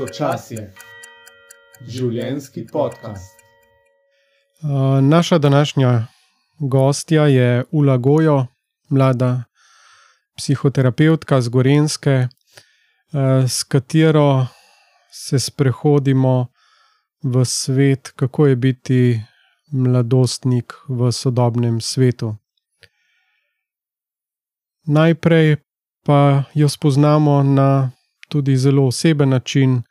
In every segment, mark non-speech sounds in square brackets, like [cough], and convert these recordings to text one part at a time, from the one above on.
Sočasje, življenski podcast. Uh, naša današnja gostja je Ula Gojo, mlada psihoterapeutka z Gorenske, uh, s katero se sprehodimo v svet, kako je biti mladostnik v sodobnem svetu. Najprej pa jo spoznamo na tudi zelo oseben način,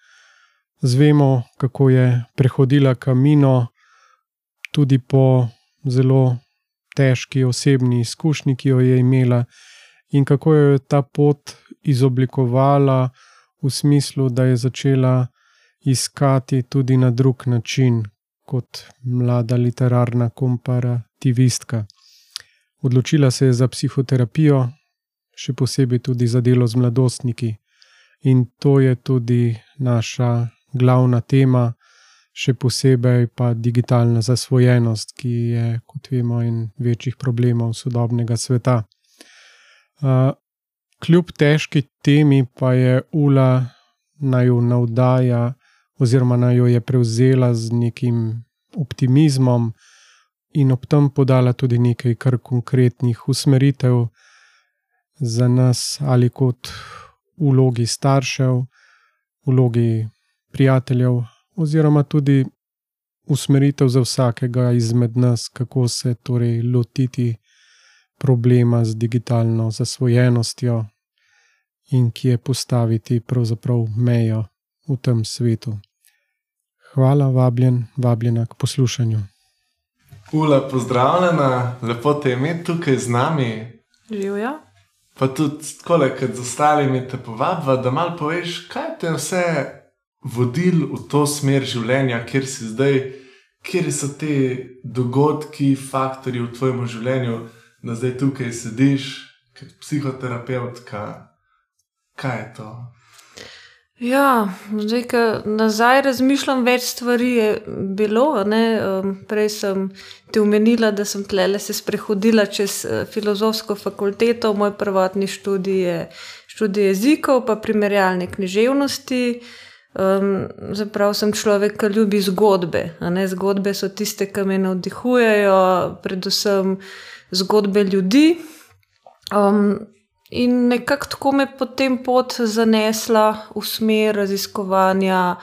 zvemo, kako je prehodila kamino, tudi po zelo težki osebni izkušnji, ki jo je imela, in kako jo je ta pot izoblikovala v smislu, da je začela iskati tudi na drug način, kot mlada literarna komparativistka. Odločila se je za psihoterapijo, še posebej tudi za delo z mladostniki. In to je tudi naša glavna tema, še posebej pa digitalna zasvojenost, ki je, kot vemo, en večjih problemov sodobnega sveta. Uh, kljub težki temi, pa je Ula naj jo navdaja, oziroma naj jo je prevzela z nekim optimizmom in ob tem podala tudi nekaj kar konkretnih usmeritev za nas, ali kot vlogi staršev, vlogi prijateljev, oziroma tudi usmeritev za vsakega izmed nas, kako se torej lotiti problema z digitalno zasvojenostjo in kje postaviti pravzaprav mejo v tem svetu. Hvala, vabljen, vabljena k poslušanju. Ula, pozdravljena, lepo te imeti tukaj z nami. Živijo. Pa tudi kot z ostalimi, te povabva, da malo poveš, kaj te vse vodil v to smer življenja, kjer si zdaj, kje so ti dogodki, faktori v tvojem življenju, da zdaj tukaj sediš kot psihoterapeutka. Kaj je to? Ja, zdaj, ko nazaj razmišljam, več stvari je bilo. Um, prej sem ti omenila, da sem tlele se sprehodila čez uh, filozofsko fakulteto, moj prvotni študij je študij jezikov, pa primerjalne književnosti. Um, zaprav sem človek, ki ljubi zgodbe. Zgodbe so tiste, ki me navdihujejo, predvsem zgodbe ljudi. Um, In nekako tako me potem pot zanesla v smer raziskovanja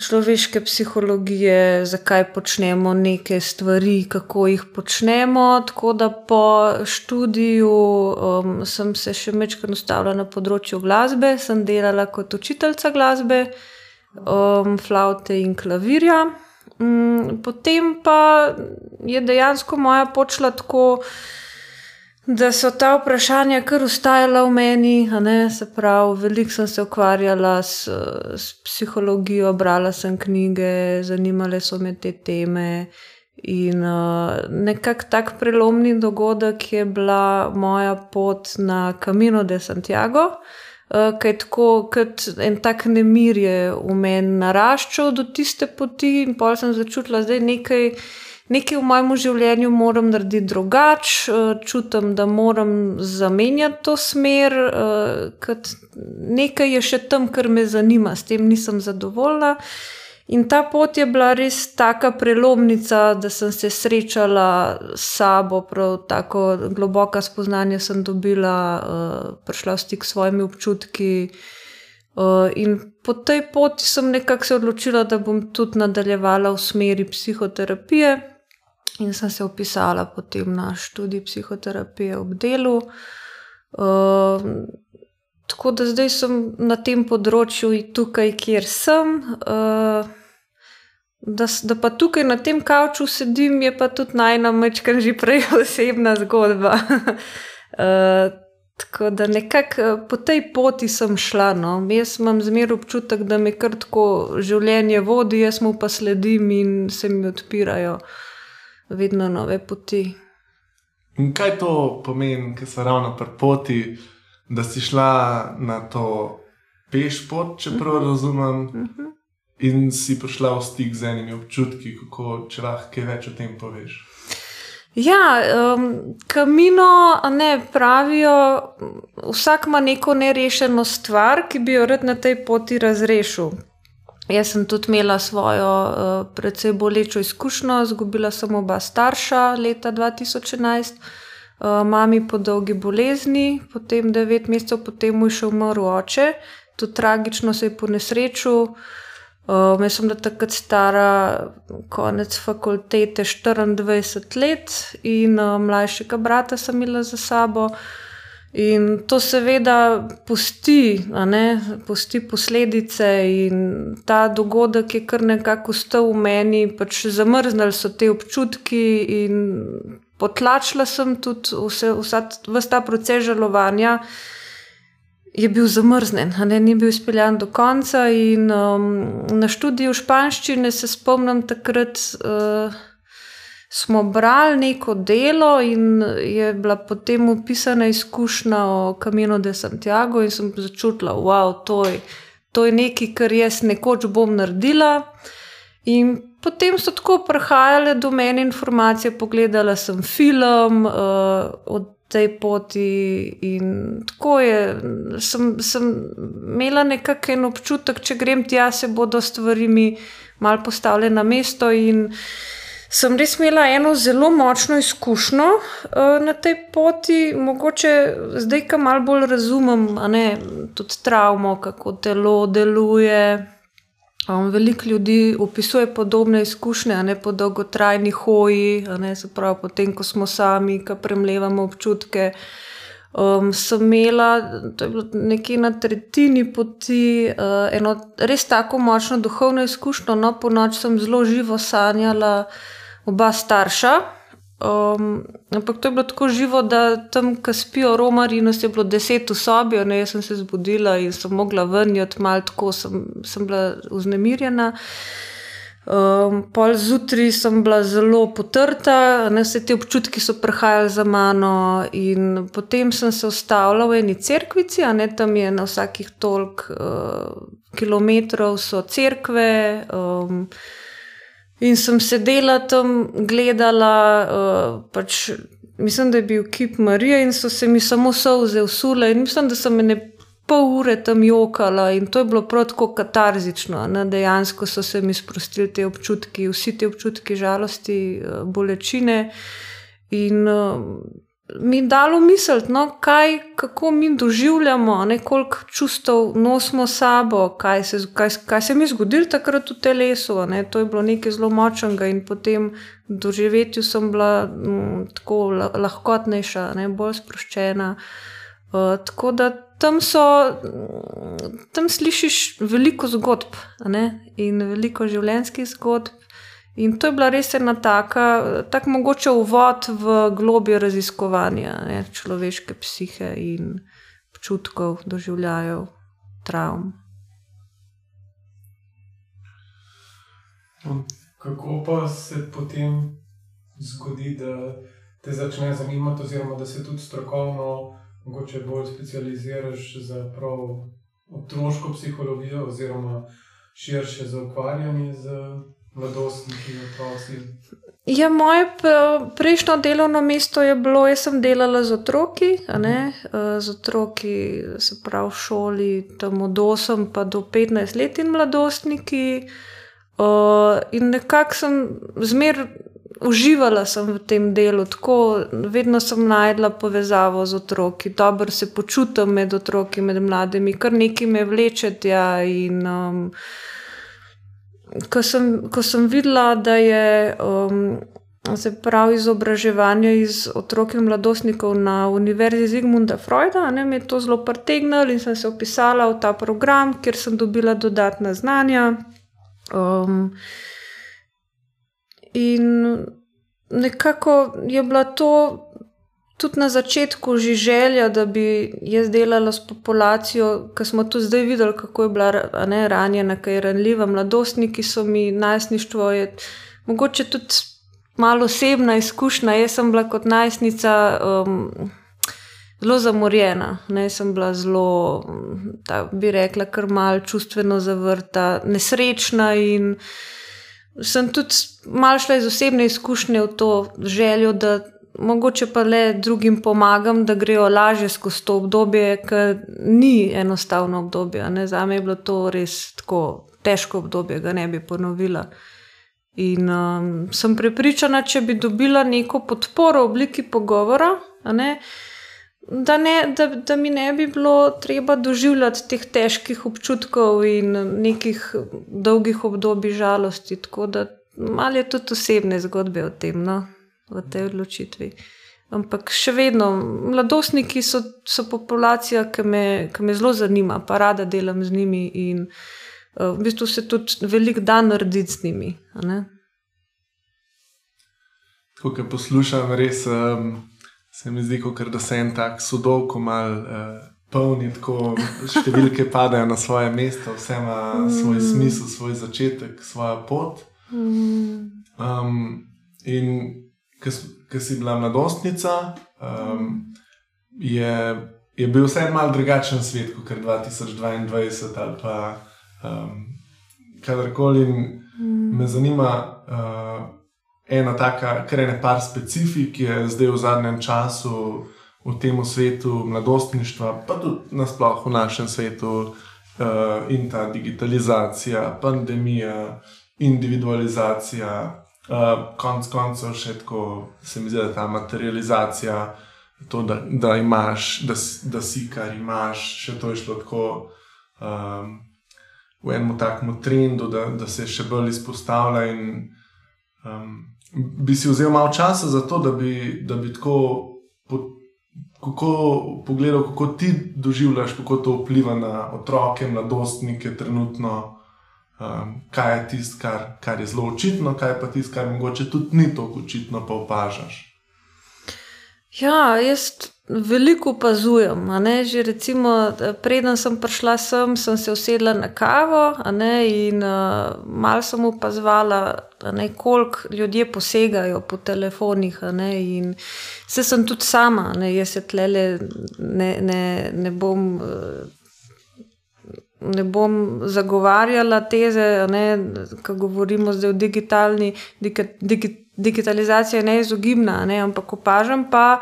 človeške psihologije, zakaj počnemo neke stvari, kako jih počnemo. Tako da po študiju um, sem se še večkrat ustavila na področju glasbe, sem delala kot učiteljica glasbe, um, flaute in klavirja. Um, potem pa je dejansko moja počela tako da so ta vprašanja kar ustajala v meni. Se pravi, veliko sem se ukvarjala s, s psihologijo, brala sem knjige, zanimale so me te teme. In uh, nekako tak prelomni dogodek je bila moja pot na Camino de Santiago, uh, ki je tako kot en tak nemir je v meni naraščal do tiste poti, in pa sem začutila, da je nekaj nekaj v mojem življenju moram narediti drugače, eh, čutim, da moram zamenjati to smer, ker eh, nekaj je še tam, kar me zanima, s tem nisem zadovoljna. In ta pot je bila res tako prelomnica, da sem se srečala s sabo, prav tako globoka spoznanja sem dobila, uh, prišla v stik s svojimi občutki. Uh, in po tej poti sem nekako se odločila, da bom tudi nadaljevala v smeri psihoterapije in sem se upisala potem na študij psihoterapije ob delu. Uh, tako da zdaj sem na tem področju in tukaj, kjer sem. Uh, da, da pa tukaj na tem kavču sedim, je pa tudi najnamreč, kar že prej [laughs] osebna zgodba. uh, [laughs] Tako da nekako po tej poti sem šla. No. Jaz imam zmerno občutek, da me kar tako življenje vodi, jaz mu pa sledim in se mi odpirajo uh, vedno nove poti. In kaj to pomeni, ker so ravno pri poti, da si šla na to peš pot, če prav uh mhm. -huh. razumem, uh mhm. -huh. in si prišla v stik z enimi občutki, kako če lahko kaj več o tem poveš. Ja, um, kamino, ne pravijo, vsak ima neko nerešeno stvar, ki bi jo rad na tej poti razrešil. Jaz sem tudi imela svojo, uh, precej bolečo izkušnjo, izgubila sem oba starša leta 2011, uh, mami po dolgi bolezni, potem devet mesecev potem mu je še umrl oče, tudi tragično se je po nesreču. Um, jaz sem bila takrat stara, konec fakultete, 24 let, in uh, mlajšega brata sem imela za sabo. In to seveda pusti, pusti posledice, in ta dogodek je kar nekako ustal v meni, pač zamrznili so te občutki, in potlačila sem tudi vse, vsa, vsa ta proces žalovanja je bil zamrznjen, ne, ni bil izpeljan do konca. In, um, na študiju španščine se spomnim, takrat uh, smo brali neko delo in je bila potem opisana izkušnja o Camino de Santiago, in sem začutila, da wow, to, to je nekaj, kar jaz nekoč bom naredila. In potem so tako prihajale do mene informacije, pogledala sem film uh, od tej poti. In tako je, sem, sem imela nekakšen občutek, če grem tja, se bodo stvari mi mal postavljene na mesto. In sem res imela eno zelo močno izkušnjo uh, na tej poti, mogoče zdaj, ki malo bolj razumem, ne, tudi travmo, kako telo deluje. Um, veliko ljudi opisuje podobne izkušnje, ne po dolgotrajni hoji, ne se pravi, potem, ko smo sami, ki premlevamo občutke. Um, sem imela, to je bilo nekje na tretjini poti, uh, eno res tako močno duhovno izkušnjo. No, po noč sem zelo živo sanjala oba starša. Um, ampak to je bilo tako živo, da tam, ki spijo romari, nas je bilo deset v sobi, ne, jaz sem se zbudila in sem mogla vrniti, malo tako sem, sem bila vznemirjena. Um, pol zjutraj sem bila zelo potrta, ne, vse te občutki so prihajali za mano, in potem sem se ustavila v eni cerkvici, ne tam je na vsakih toliko uh, kilometrov so cerkve. Um, In sem sedela tam, gledala, uh, pač, mislim, da je bil kip Marija in so se mi samo solze usule. In mislim, da sem ne pol ure tam jokala in to je bilo prav tako katarzično. Ne? Dejansko so se mi sprostili te občutki, vsi ti občutki žalosti, uh, bolečine. In uh, mi dalo misliti, no, kaj, kako mi doživljamo, ne, koliko čustev nosimo sabo, kaj se, kaj, kaj se mi je zgodilo takrat v telesu. Ne, to je bilo nekaj zelo močnega in potem doživetju sem bila m, mm, tako lahkotnejša, ne, bolj sproščena. Uh, tako da tam so, tam slišiš veliko zgodb ne, in veliko življenjskih zgodb. In to je bila res ena taka, tako mogoče uvod v globje raziskovanja ne, človeške psihe in občutkov, doživljajev, travm. Kako pa se potem zgodi, da te začne zanimati, oziroma da se tudi strokovno, mogoče bolj specializiraš za prav otroško psihologijo, oziroma širše za ukvarjanje z mladostniki, otroci? Ja, moje prejšnjo delovno mesto je bilo, jaz sem delala z otroki, ne, z otroki, se pravi v šoli, tam od 8 pa do 15 let in mladostniki. In nekako sem zmer uživala sem v tem delu, tako vedno sem najdla povezavo z otroki, dobro se počutim med otroki, med mladimi, kar nekaj me vleče tja in. Um, ko sem, ko sem videla, da je um, se pravi izobraževanje iz otrok in mladostnikov na Univerzi Zigmunda Freuda, ne, me je to zelo pritegnilo in sem se opisala v ta program, kjer sem dobila dodatna znanja. Um, in nekako je bila to tudi na začetku že želja, da bi jaz delala s populacijo, ki smo tu zdaj videli, kako je bila ne, ranjena, kaj je ranljiva. Mladostniki so mi najstništvo, je mogoče tudi malo osebna izkušnja. Jaz sem bila kot najstnica. Um, Zelo zamorjena, ne sem bila zelo, da bi rekla, kar mal čustveno zavrta, nesrečna in sem tudi malo šla iz osebne izkušnje v to željo, da mogoče pa le drugim pomagam, da grejo lažje skozi to obdobje, ker ni enostavno obdobje. Za me je bilo to res tako težko obdobje, ga ne bi ponovila. In um, sem prepričana, če bi dobila neko podporo v obliki pogovora, ne, da, ne, da, da mi ne bi bilo treba doživljati teh težkih občutkov in nekih dolgih obdobij žalosti. Tako da malo je tudi osebne zgodbe o tem, no, v tej odločitvi. Ampak še vedno, mladostniki so, so populacija, ki me, ki me zelo zanima, pa rada delam z njimi in uh, v bistvu se tudi velik dan narediti z njimi. Ko poslušam, res um, se mi zdi, kot da se en tak sodov, ko mal uh, polni, tako številke padajo na svoje mesto, vse ima svoj mm. smisel, svoj začetek, svojo pot. Um, in ker si bila mladostnica, um, je, je bil vse en mal drugačen svet kot 2022 ali pa um, kadarkoli. Mm. Me zanima. Uh, ena taka, kar je ne par specifik, ki je zdaj v zadnjem času v tem svetu mladostništva, pa tudi nasplošno v našem svetu, uh, in ta digitalizacija, pandemija, individualizacija, uh, konc koncev še tako se mi zdi, da ta materializacija. To, da, da imaš, da, da si kar imaš, še to je šlo tako um, v enem takem trendu, da, da se še bolj izpostavlja. In, um, bi si vzel malo časa za to, da bi, da bi tako po, kako, pogledal, kako ti doživljaš, kako to vpliva na otroke, mladostnike, trenutno, um, kaj je tisto, kar, kar je zelo očitno, kaj pa tisto, kar mogoče tudi ni tako očitno, pa opažaš. Ja, jaz veliko opazujem. Že recimo, preden sem prišla sem, sem se usedla na kavo ne, in uh, malo sem opazovala, koliko ljudje posegajo po telefonih. Ne, in se sem tudi sama, ne, jaz se tlele ne, ne, ne bom. Uh, Ne bom zagovarjala teze, ko govorimo zdaj o digitalni, digi, digitalizaciji, ne izogibna, ne, ampak opažam pa,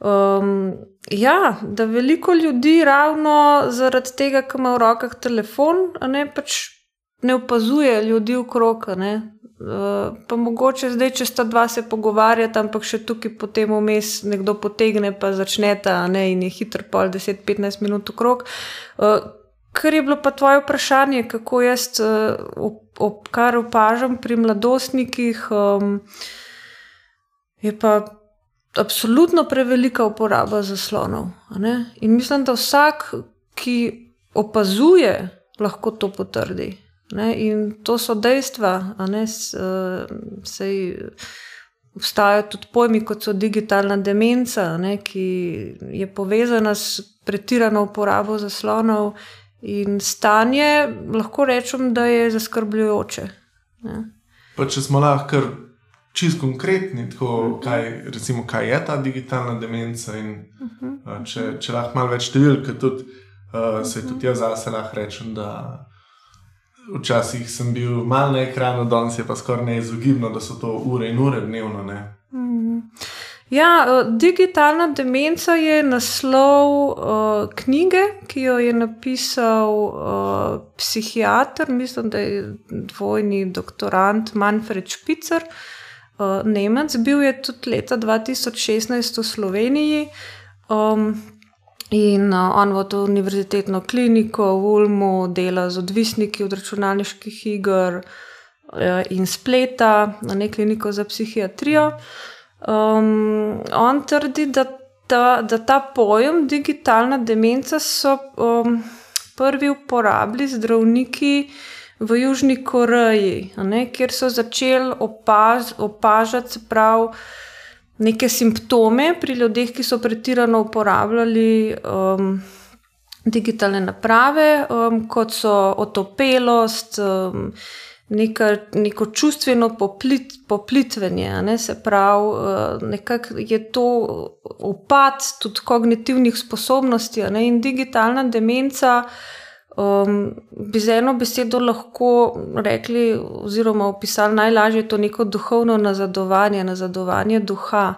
Um, ja, da veliko ljudi ravno zaradi tega, ker ima v rokah telefon, ne, pač ne opazuje ljudi v krog. Uh, pa mogoče zdaj, če sta dva se pogovarjata, ampak še tukaj potem vmes nekdo potegne, pa začne ta ne, in je hitro, pol 10-15 minut v krog. Uh, kar je bilo pa tvoje vprašanje, kako jaz, uh, op, op, kar opažam pri mladostnikih, um, je pa absolutno prevelika uporaba zaslonov. In mislim, da vsak, ki opazuje, lahko to potrdi. Ne? In to so dejstva, da se obstajajo tudi pojmi, kot so digitalna demenca, ne? ki je povezana s pretirano uporabo zaslonov. In stanje lahko rečem, da je zaskrbljujoče. Pa če smo lahko čist konkretni, tako, kaj, recimo, kaj je ta digitalna demenca. In, uh, če, če lahko malo več številk, tudi uh, se tudi jaz zase lahko rečem, da včasih sem bil mal na ekranu, danes je pa skoraj neizogibno, da so to ure in ure dnevno. Ne? Mhm. Ja, digitalna demenca je naslov uh, knjige, ki jo je napisal uh, psihiater, mislim, da je dvojni doktorant Manfred Špicer. Uh, Nemec, bil je tudi leta 2016 v Sloveniji. Um, in uh, on v to univerzitetno kliniko v Ulmu dela z odvisniki od računalniških iger uh, in spleta, na neki kliniko za psihiatrijo. Um, on trdi, da ta, da ta pojem digitalna demenca so um, prvi uporabili zdravniki v Južni Koreji, ne, kjer so začeli opaz, opažati prav neke simptome pri ljudeh, ki so pretirano uporabljali um, digitalne naprave, um, kot so otopelost. Um, Neka, neko čustveno poplit, poplitvenje, ne, se pravi, uh, nekako je to upad tudi kognitivnih sposobnosti, ne, in digitalna demenca uh, Um, bi z eno besedo lahko rekli, oziroma opisali najlažje to neko duhovno nazadovanje, nazadovanje duha.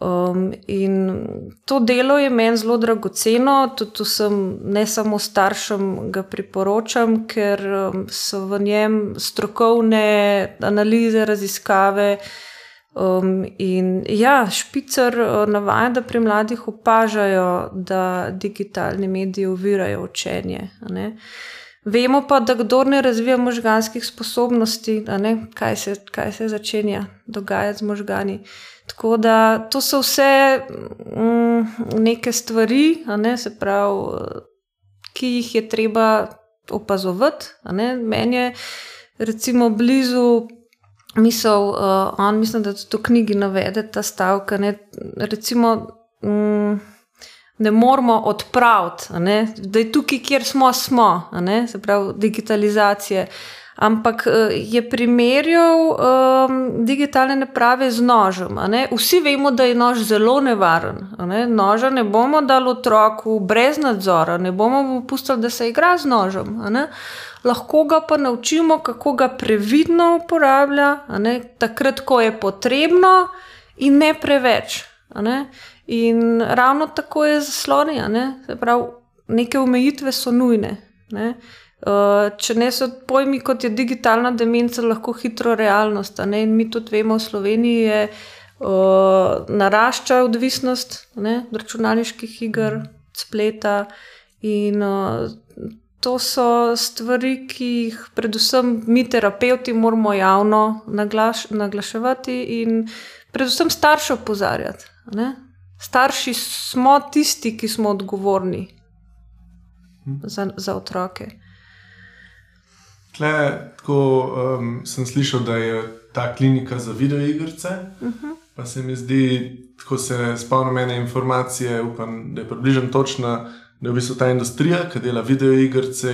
Um, in to delo je meni zelo dragoceno, tudi sem ne samo staršem ga priporočam, ker um, so v njem strokovne analize, raziskave. Um, in ja, špicer uh, navaja, da pri mladih opažajo, da digitalni mediji ovirajo učenje. Vemo pa, da kdo ne razvija možganskih sposobnosti, kaj se, kaj se začenja dogajati z možgani. Tako da to so vse mm, neke stvari, ne, pravi, ki jih je treba opazovati. Meni je recimo blizu misel, uh, on mislim, da tudi v knjigi navede ta stavek. Ne, recimo, mm, ne moramo odpraviti, da je tukaj, kjer smo, smo se pravi, digitalizacije. Ampak eh, je primerjal um, digitalne naprave z nožem. Vsi vemo, da je nož zelo nevaren. Ne? Noža ne bomo dali otroku brez nadzora, ne bomo pustili, da se igra z nožem lahko ga pa naučimo, kako ga previdno uporablja, takrat, ko je potrebno, in ne preveč. Ne? In ravno tako je z zasloni, ne? neke omejitve so nujne. Ne? Uh, če ne so pojmi, kot je digitalna demenca, lahko hitro realnost. In mi tudi vemo, v Sloveniji je uh, narašča odvisnost ne, od računalniških iger, spleta. In uh, to so stvari, ki jih predvsem mi, terapeuti, moramo javno naglaš, naglaševati in predvsem starše opozarjati. Starši smo tisti, ki smo odgovorni za, za otroke. Tle, tako um, sem slišal, da je ta klinika za videoigrice. Uh mhm. -huh. Pa se mi zdi, ko se spomnim ene informacije, upam, da je približno točna da je v bistvu ta industrija, ki dela videoigrice,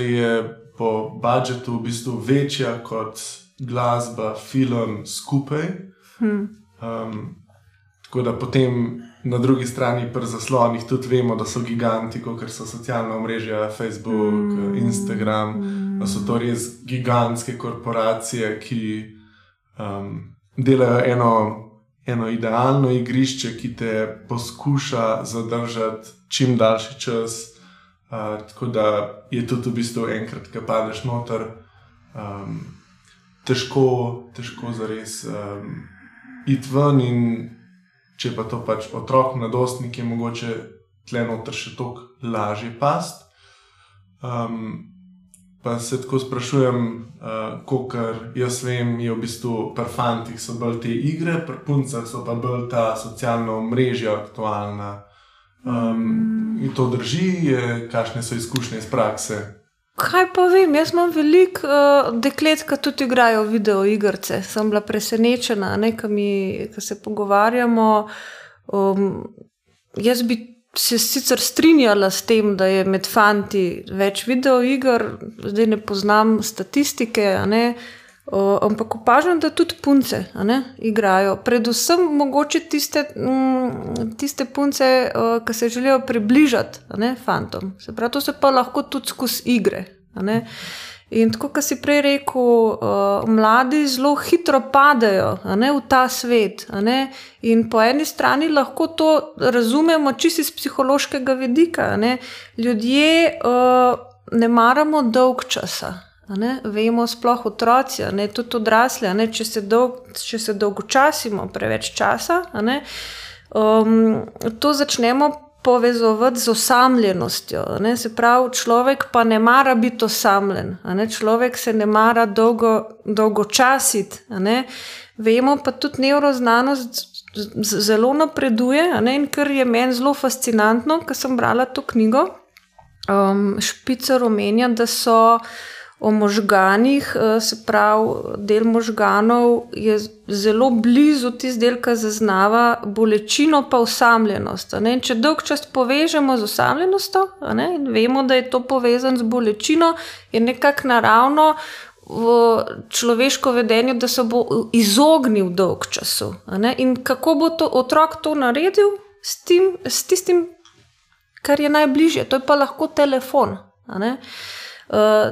po budžetu v bistvu večja kot glasba, film skupaj. Hmm. Um, tako da potem na drugi strani, pri zaslonih, tudi vemo, da so giganti, kot so socialna mreža, Facebook, hmm. Instagram, da so to res gigantske korporacije, ki um, delajo eno. Eno idealno igrišče, ki te poskuša zadržati čim daljši čas, tako da je tudi v bistvu enkrat, ki padeš noter, um, težko, težko za res um, iti ven. In če pa to pač otrok, mladostnik, je mogoče tle noter še toliko lažje past. Um, pa se tako sprašujem, uh, kot jaz vem, je v bistvu pri fantih so bolj te igre, pri puncah so pa bolj ta socialna mreža aktualna. Um, in to drži, kakšne so izkušnje iz prakse. Kaj pa vem, jaz imam veliko uh, deklet, ki tudi igrajo video igrice. Sem bila presenečena, da se pogovarjamo. Um, jaz bi se sicer strinjala s tem, da je med fanti več video iger, zdaj ne poznam statistike. Ne, uh, ampak opažam, da tudi punce ne, igrajo. Predvsem mogoče tiste, mm, tiste punce, uh, ki se želijo približati ne, fantom. Se pravi, to se pa lahko tudi skozi igre. In tako, kot si prej rekel, uh, mladi zelo hitro padejo ne, v ta svet. In po eni strani lahko to razumemo čisto iz psihološkega vidika. Ne. Ljudje uh, ne maramo dolg časa. Vemo, sploh otroci, ne, tudi odrasli, ne, če, se dolg, če se dolgočasimo preveč časa, ne, um, to začnemo povezovati z osamljenostjo. Ne, se pravi, človek pa ne mara biti osamljen, ne, človek se ne mara dolgo, dolgočasiti. Ne, vemo pa tudi neuroznanost. Zelo napreduje, in kar je meni zelo fascinantno, ker sem brala to knjigo. Um, Špicer omenja, da so uh, o možganih, eh, se pravi, del možganov je zelo blizu tisti del, ki zaznava bolečino, pa osamljenost. Če dolg čas povežemo z osamljenostjo in vemo, da je to povezano z bolečino, je nekako naravno. V človeško vedenje, da se bo izognil dolg času. In kako bo to otrok to naredil, s, tim, s tistim, kar je najbližje, to je pa lahko telefon. Uh,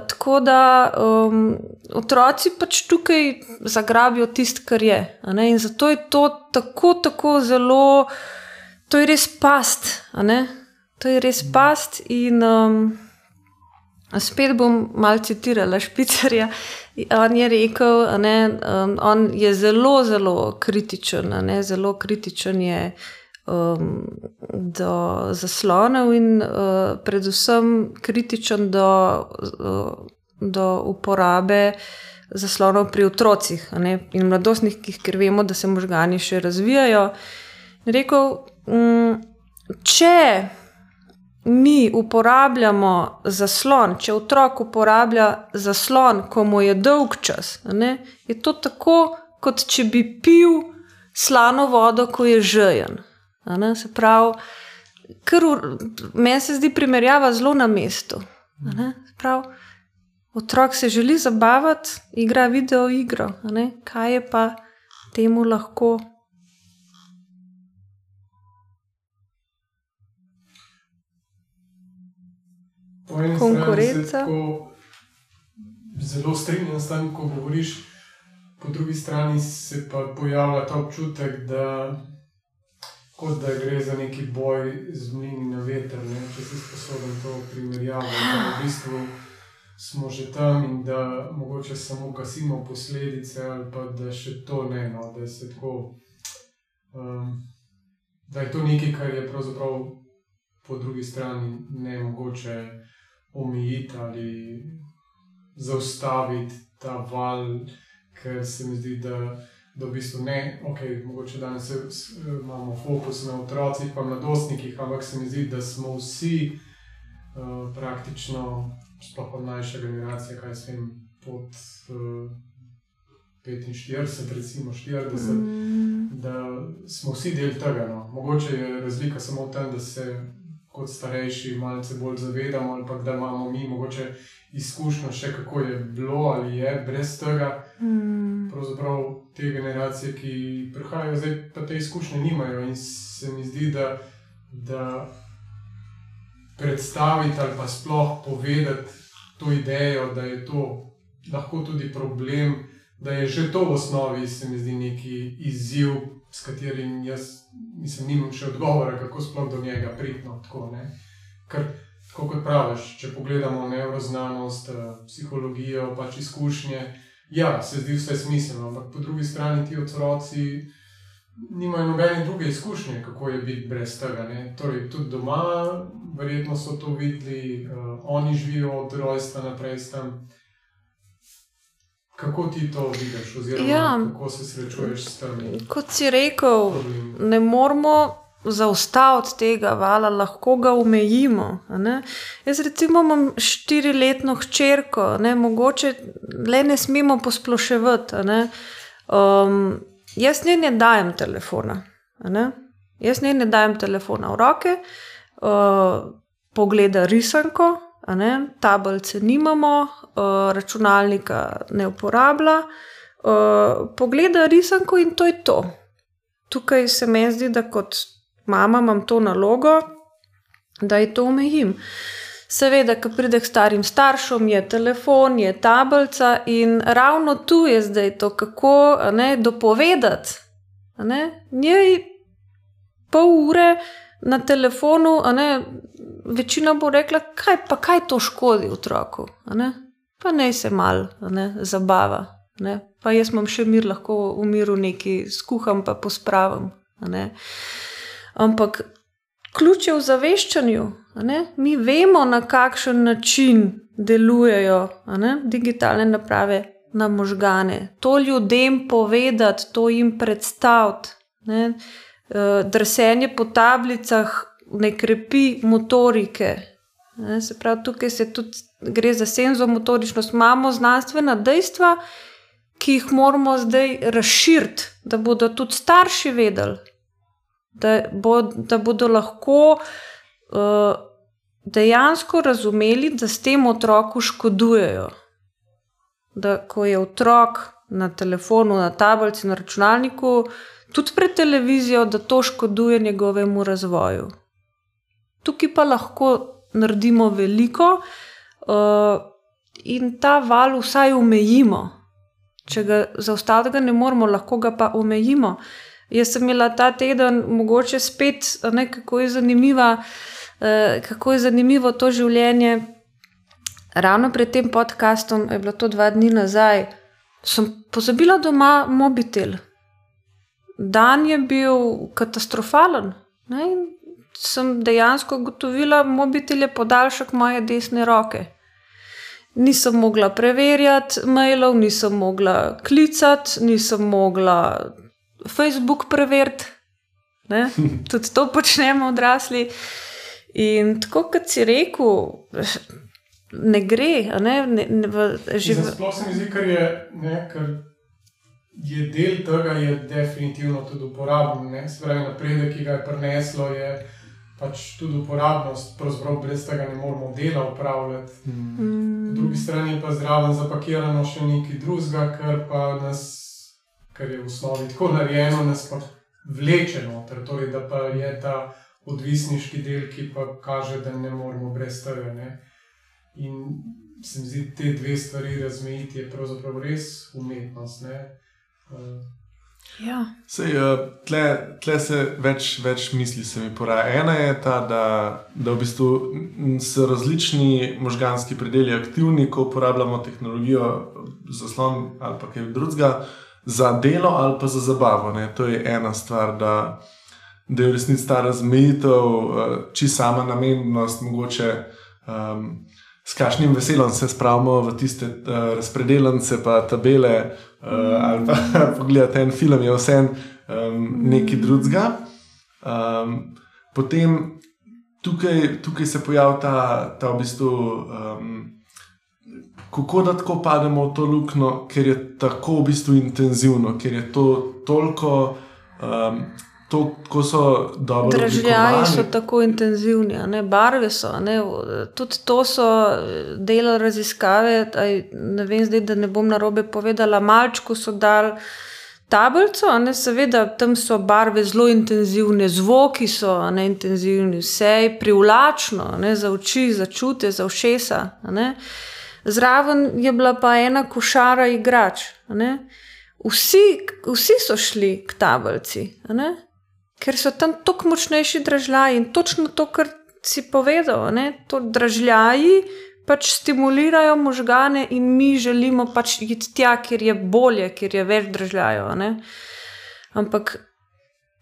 tako da um, otroci pač tukaj zagrabijo tisto, kar je. In zato je to tako, tako zelo, to je res past. To je res past. In um, spet bom malo citirala Špicerja. On je rekel, da um, on je zelo, zelo kritičen, zelo kritičen je um, do zaslonov in uh, predvsem kritičen do, uh, do uporabe zaslonov pri otrocih in mladostnikih, ker vemo, da se možgani še razvijajo. Rekel, um, če mi uporabljamo zaslon, če otrok uporablja zaslon, ko mu je dolg čas, ne, je to tako, kot če bi pil slano vodo, ko je žejen. Se pravi, kar meni se zdi primerjava zelo na mestu. Prav, otrok se želi zabavati, igra video igro. Kaj je pa temu lahko? Konkurenca. Zelo strinjam s tem, ko govoriš, po drugi strani se pa pojavlja ta občutek, da kot da gre za neki boj z mlini na veter, ne? če si sposoben to primerjati. V bistvu smo že tam in da mogoče samo kasimo posledice, ali pa da še to ne, no? da, tako, um, da je to nekaj, kar je pravzaprav po drugi strani ne mogoče omejiti ali zaustaviti ta val, ker se mi zdi, da da v bistvu ne, ok, mogoče danes imamo fokus na otrocih, pa mladostnikih, ampak se mi zdi, da smo vsi uh, praktično, sploh od mlajše generacije, kaj se jim pod uh, 45, recimo 40, mm. da smo vsi del tega. No. Mogoče je razlika samo v tem, da se kot starejši malce bolj zavedamo, ali pa da imamo mi mogoče izkušnjo še kako je bilo ali je brez tega. Mm. Pravzaprav te generacije, ki prihajajo zdaj, pa te izkušnje nimajo in se mi zdi, da, da predstaviti ali pa sploh povedati to idejo, da je to lahko tudi problem, da je že to v osnovi, se mi zdi neki izziv, s katerim jaz nisem imel še odgovora, kako sploh do njega pridno. Ker Tako kot praviš, če pogledamo neuroznanost, eh, psihologijo, pač izkušnje, ja, se zdi vse smiselno, ampak po drugi strani ti otroci nimajo nobene druge izkušnje, kako je biti brez tega. Ne? Torej, tudi doma, verjetno so to videli, uh, oni živijo od rojstva naprej tam. Kako ti to vidiš, oziroma ja, kako se srečuješ s tem? Kot si rekel, problem? ne moramo zaustaviti tega vala, lahko ga omejimo. Jaz, recimo, imam štiriletno hčerko, ne? mogoče le ne smemo posploševati. Ne? Um, jaz ne, ne dajem telefona. Ne? Jaz ne, ne dajem telefona v roke, uh, pogleda risanko, tablice nimamo, uh, računalnika ne uporablja. Uh, pogleda risanko in to je to. Tukaj se mi zdi, da kot mama, imam to nalogo, da je to omejim. Seveda, ko pride k starim staršem, je telefon, je tablica in ravno tu je zdaj to, kako ne, dopovedati. Ne, njej pol ure na telefonu, ne, večina bo rekla, kaj pa kaj to škodi otroku. Ne, pa naj se mal ne, zabava. Ne, pa jaz imam še mir, lahko v miru nekaj skuham, pa pospravim. Ampak ključ je v zaveščanju. Mi vemo, na kakšen način delujejo digitalne naprave na možgane. To ljudem povedati, to jim predstaviti. Eh, drsenje po tablicah ne krepi motorike. Ne? Se pravi, tukaj se tudi gre za senzomotoričnost. Imamo znanstvena dejstva, ki jih moramo zdaj razširiti, da bodo tudi starši vedeli, da, bo, da bodo lahko uh, dejansko razumeli, da s tem otroku škodujejo. Da, ko je otrok na telefonu, na tablici, na računalniku, tudi pred televizijo, da to škoduje njegovemu razvoju. Tukaj pa lahko naredimo veliko. Uh, in ta val vsaj omejimo. Če ga zaustaviti, ne moramo, lahko ga pa omejimo. Jaz sem imela ta teden, mogoče spet, ne, kako, je eh, kako je zanimivo to življenje. Ravno pred tem podkastom, je bilo to dva dni nazaj, sem pozabila doma mobitel. Dan je bil katastrofalen. Ne, sem dejansko ugotovila, da je mobitel podaljšek moje desne roke. Nisem mogla preverjati mailov, nisem mogla klicati, nisem mogla Facebook preveriti. [laughs] Tudi to počnemo odrasli. In tako kot si rekel, ne gre. Ne, ne, ne, živ... Sploh se mi zdi, kar je, ne, kar je del tega, je definitivno tudi uporaben. Spravi napredek, ki ga je prineslo. Je pač tudi uporabnost, pravzaprav brez tega ne moremo dela upravljati. Mm. Po drugi strani pa zraven zapakiramo še nekaj drugega, kar pa nas, kar je v osnovi tako narejeno, nas pa vleče noter. Torej, da pa je ta odvisniški del, ki pa kaže, da ne moremo brez tega. Ne? In se mi zdi, te dve stvari razmejiti je pravzaprav res umetnost. Uh, Ja. Sej, uh, tle, tle se več, več misli se mi poraja. Ena je ta, da, da v bistvu so različni možganski predeli aktivni, ko uporabljamo tehnologijo za slon ali pa kaj drugega, za delo ali pa za zabavo. Ne. To je ena stvar, da, da je v resnici ta razmejitev, uh, či sama namennost mogoče. Um, s kakšnim veseljem se spravimo v tiste uh, razpredelence, pa tabele, uh, ali pa [laughs] pogledati en film, je vse um, nekaj drugega. Um, potem tukaj, tukaj se pojavlja ta, ta v bistvu. Um, Kako da tako pademo v to luknjo, ker je tako v bistvu intenzivno, ker je to toliko um, to, ko so dobro. Državljani so tako intenzivni, ne? barve so. Ne? Tudi to so delo raziskave. Aj, ne vem, zdaj, da ne bom na robe povedala. Malčku so dal tablico, ne? seveda tam so barve zelo intenzivne, zvoki so ne? intenzivni, vse je privlačno ne? za oči, za čute, za ušesa. Zraven je bila pa ena košara igrač. Vsi, vsi so šli k tablici ker so tam tako močnejši državljani in točno to, kar si povedal, to državljani pač stimulirajo možgane in mi želimo pač iti tja, kjer je bolje, kjer je več državljanov. Ampak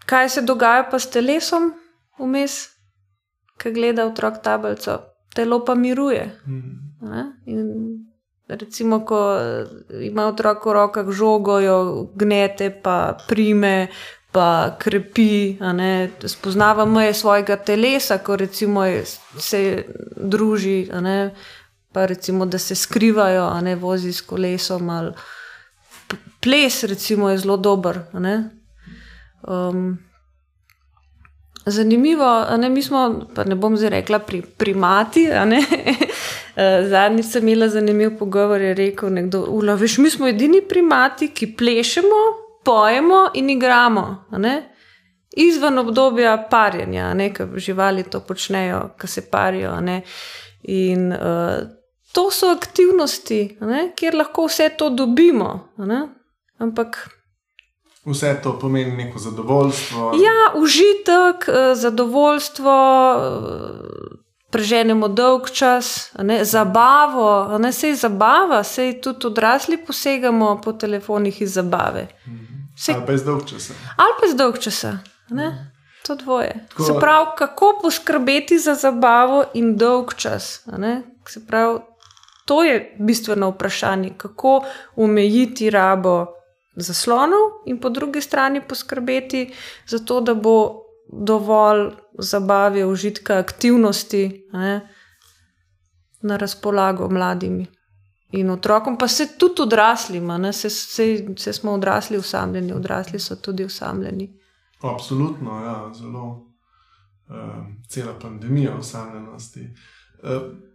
kaj se dogaja pa s telesom vmes, ki gleda otrok tablico, telo pa miruje. Mm. Recimo, ko ima otrok v rokah žogo, jo gnete, pa prime, pa krepi, spoznava meje svojega telesa, ko recimo se druži, pa recimo, da se skrivajo, ne vozi s kolesom. Ali ples, recimo, je zelo dober. Um, zanimivo, ne, mi smo, pa ne bom zdaj rekla, pri, primati. [laughs] Zadnjič sem imela zanimiv pogovor, je rekel nekdo: Ula, veš, mi smo edini primati, ki plešemo, pojemo in igramo. Izven obdobja parjenja, ki živali to počnejo, ki se parijo. In uh, to so aktivnosti, kjer lahko vse to dobimo. Ampak. Vse to pomeni neko zadovoljstvo. Ja, užitek, eh, zadovoljstvo, eh, preženemo dolg čas, ne, zabavo, ne se zabava, se tudi odrasli posegamo po telefonih iz zabave. Se, ali pa iz dolg časa. Ali pa iz dolg časa. Ne? To dvoje. Tako, se pravi, kako poskrbeti za zabavo in dolg čas. Se pravi, to je bistveno vprašanje, kako omejiti rabo zaslonov in po drugi strani poskrbeti za to, da bo dovolj zabave, užitka, aktivnosti ne, na razpolago mladimi in otrokom, pa se tudi odraslim, se, se, se smo odrasli usamljeni, odrasli so tudi usamljeni. Absolutno, ja, zelo uh, cela pandemija usamljenosti. Uh,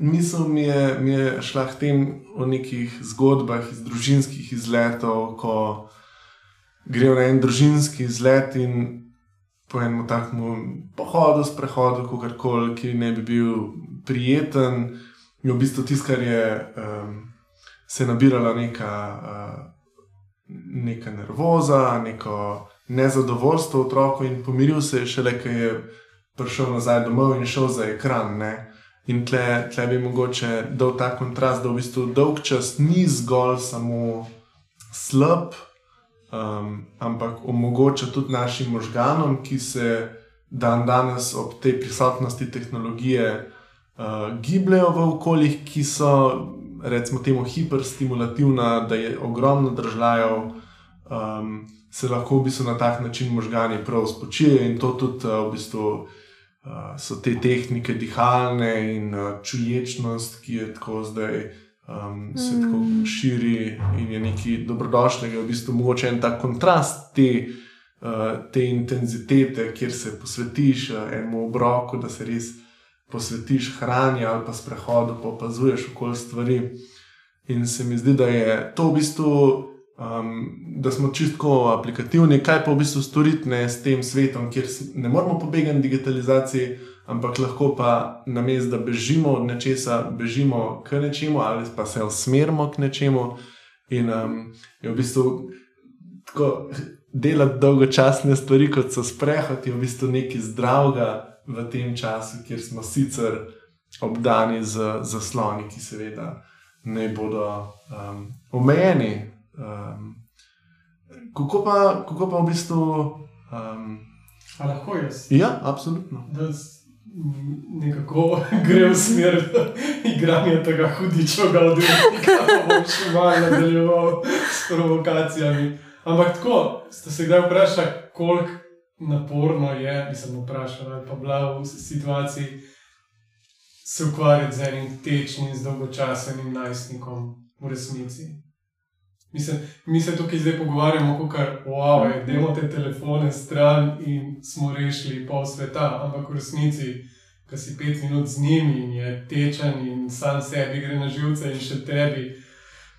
Misel mi je, mi je šla k tem o nekih zgodbah iz družinskih izletov, ko grejo na en družinski izlet in po enem takem pohodu, sprehodu, kako koli, ki ne bi bil prijeten, je v bistvu tisto, kar je um, se nabirala neka, uh, neka nervoza, neko nezadovoljstvo otroka in pomiril se je šele, ker je prišel nazaj domov in šel za ekran. Ne? In tle, tle bi mogoče dal ta kontrast, da v bistvu dolg čas ni zgolj samo slab, um, ampak omogoča tudi našim možganom, ki se dan danes ob tej prisotnosti tehnologije uh, gibljajo v okoljih, ki so, recimo, temu hiperstimulativna, da je ogromno držav, um, se lahko v bistvu na tak način možgani prav spočijo in to tudi uh, v bistvu. Uh, so te tehnike dihalne in uh, čuječnost, ki je tako zdaj um, se mm. tako širi in je nekaj dobrodošlega, v bistvu mogoče en ta kontrast te, uh, te intenzitete, kjer se posvetiš uh, enemu obroku, da se res posvetiš hrani ali pa sprehodu, pa opazuješ okolje stvari. In se mi zdi, da je to v bistvu. Um, da smo čisto aplikativni, kaj pa v bistvu storiti ne, s tem svetom, kjer ne moramo pobegati digitalizaciji, ampak lahko pa na mestu, da bežimo od nečesa, bežimo k nečemu ali pa se usmerimo k nečemu. In um, je v bistvu tako delati dolgočasne stvari, kot so sprehod, je v bistvu nekaj zdravega v tem času, kjer smo sicer obdani z zasloni, ki seveda ne bodo um, omejeni. Um, kako, pa, kako pa v bistvu. Um, lahko jaz? Ja, absolutno nekako [laughs] gre v smer igranja tega hudičega odvisnika, da bom še malo nadaljeval s provokacijami. Ampak tako, ste se kdaj vprašali, koliko naporno je, nisem vprašal, ali pa bila v situaciji se ukvarjati z enim tečnim, dolgočasnim najstnikom v resnici. Mislim, mi se tukaj zdaj pogovarjamo, kako je, wow, da imamo te telefone stran in smo rešili pol sveta, ampak v resnici, ki si pet minut z njimi in je tečen in sam sebi gre na živce in še tebi,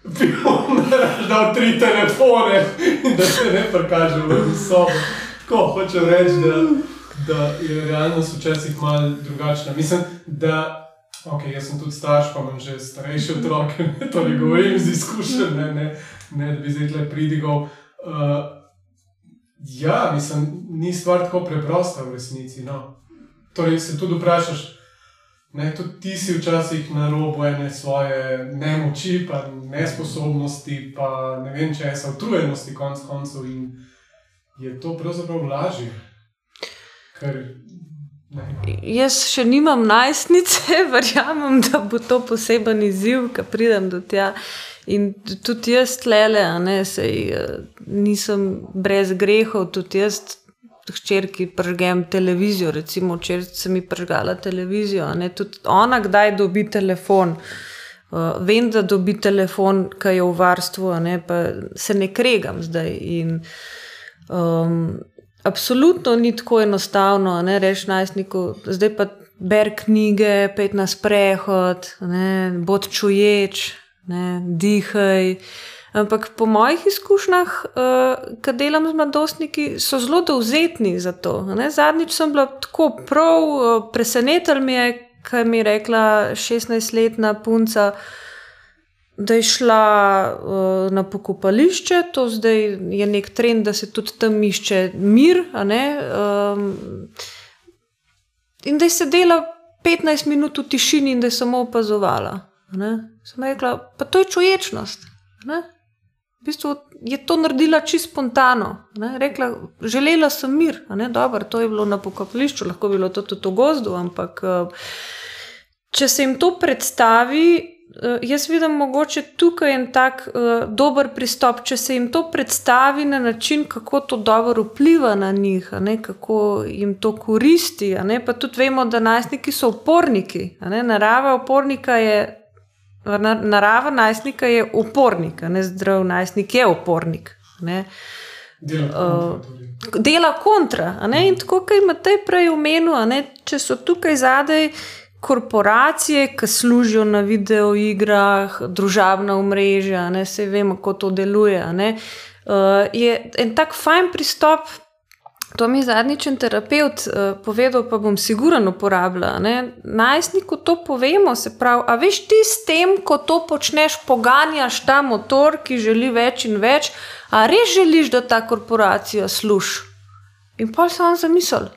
bi lahko dal tri telefone da se ne prikaže v sobo. Tako hočem reči, da, da je realnost včasih malo drugačna. Mislim, da. Ok, jaz sem tudi starš, pa imam že starejše otroke, [laughs] to ne govorim z izkušenj, ne, ne, ne, da bi zdaj le pridigal. Uh, ja, mislim, ni stvar tako preprosta v resnici. No. Torej, se tudi vprašaš, ne, tudi ti si včasih na robu ene svoje nemoči, pa nesposobnosti, pa ne vem česa, utrujenosti, konc koncev. In je to pravzaprav lažje. Ker, Jaz še nimam najstnice, [laughs] verjamem, da bo to poseben izziv, ki pridem do tja. In tudi jaz, tlele, ne, sej, eh, nisem brez grehov, tudi jaz, hčerki, pržgem televizijo. Recimo, če sem mi pržgala televizijo, ne, tudi ona, kdaj dobi telefon. Uh, vem, da dobi telefon, ki je v varstvu, ne, pa se ne kregam zdaj. In, um, absolutno ni tako enostavno, ne reči najstniku, zdaj pa ber knjige, pet na sprehod, bod čuječ, ne, dihaj. Ampak po mojih izkušnjah, uh, ki delam z mladostniki, so zelo dovzetni za to. Ne. Zadnjič sem bila tako prav uh, presenečen, mi je, kaj mi je rekla 16-letna punca. Da je šla uh, na pokopališče, to zdaj je nek trend, da se tudi tam išče mir. Um, in da je sedela 15 minut v tišini in da je samo opazovala. Ne? Sem rekla, pa to je čuječnost. Ne? V bistvu je to naredila čisto spontano. Ne? Rekla, želela sem mir, Dobar, to je bilo na pokopališču, lahko bi bilo to tudi v gozdu, ampak eh, če se jim to predstavi, eh, jaz vidim mogoče tukaj en tak uh, dober pristop. Če se jim to predstavi na način, kako to dobro vpliva na njih, kako jim to koristi, pa tudi vemo, da najstniki so uporniki. Narava upornika je narava najstnika je upornik, ne zdrav najstnik je upornik. Ne. Dela kontra. Uh, in tako, kot imate prej omenil, če so tukaj zadaj korporacije, ki služijo na videoigrah, družabna omrežja, ne se vemo, kako to deluje. Uh, je en tak fajn pristop To mi je zadnjič en terapeut uh, povedal, pa bom siguren uporabljal. Najstniku to povemo, se pravi, a veš ti s tem, ko to počneš, poganjaš ta motor, ki želi več in več, a res želiš, da ta korporacija služi. In pa se on zamisel,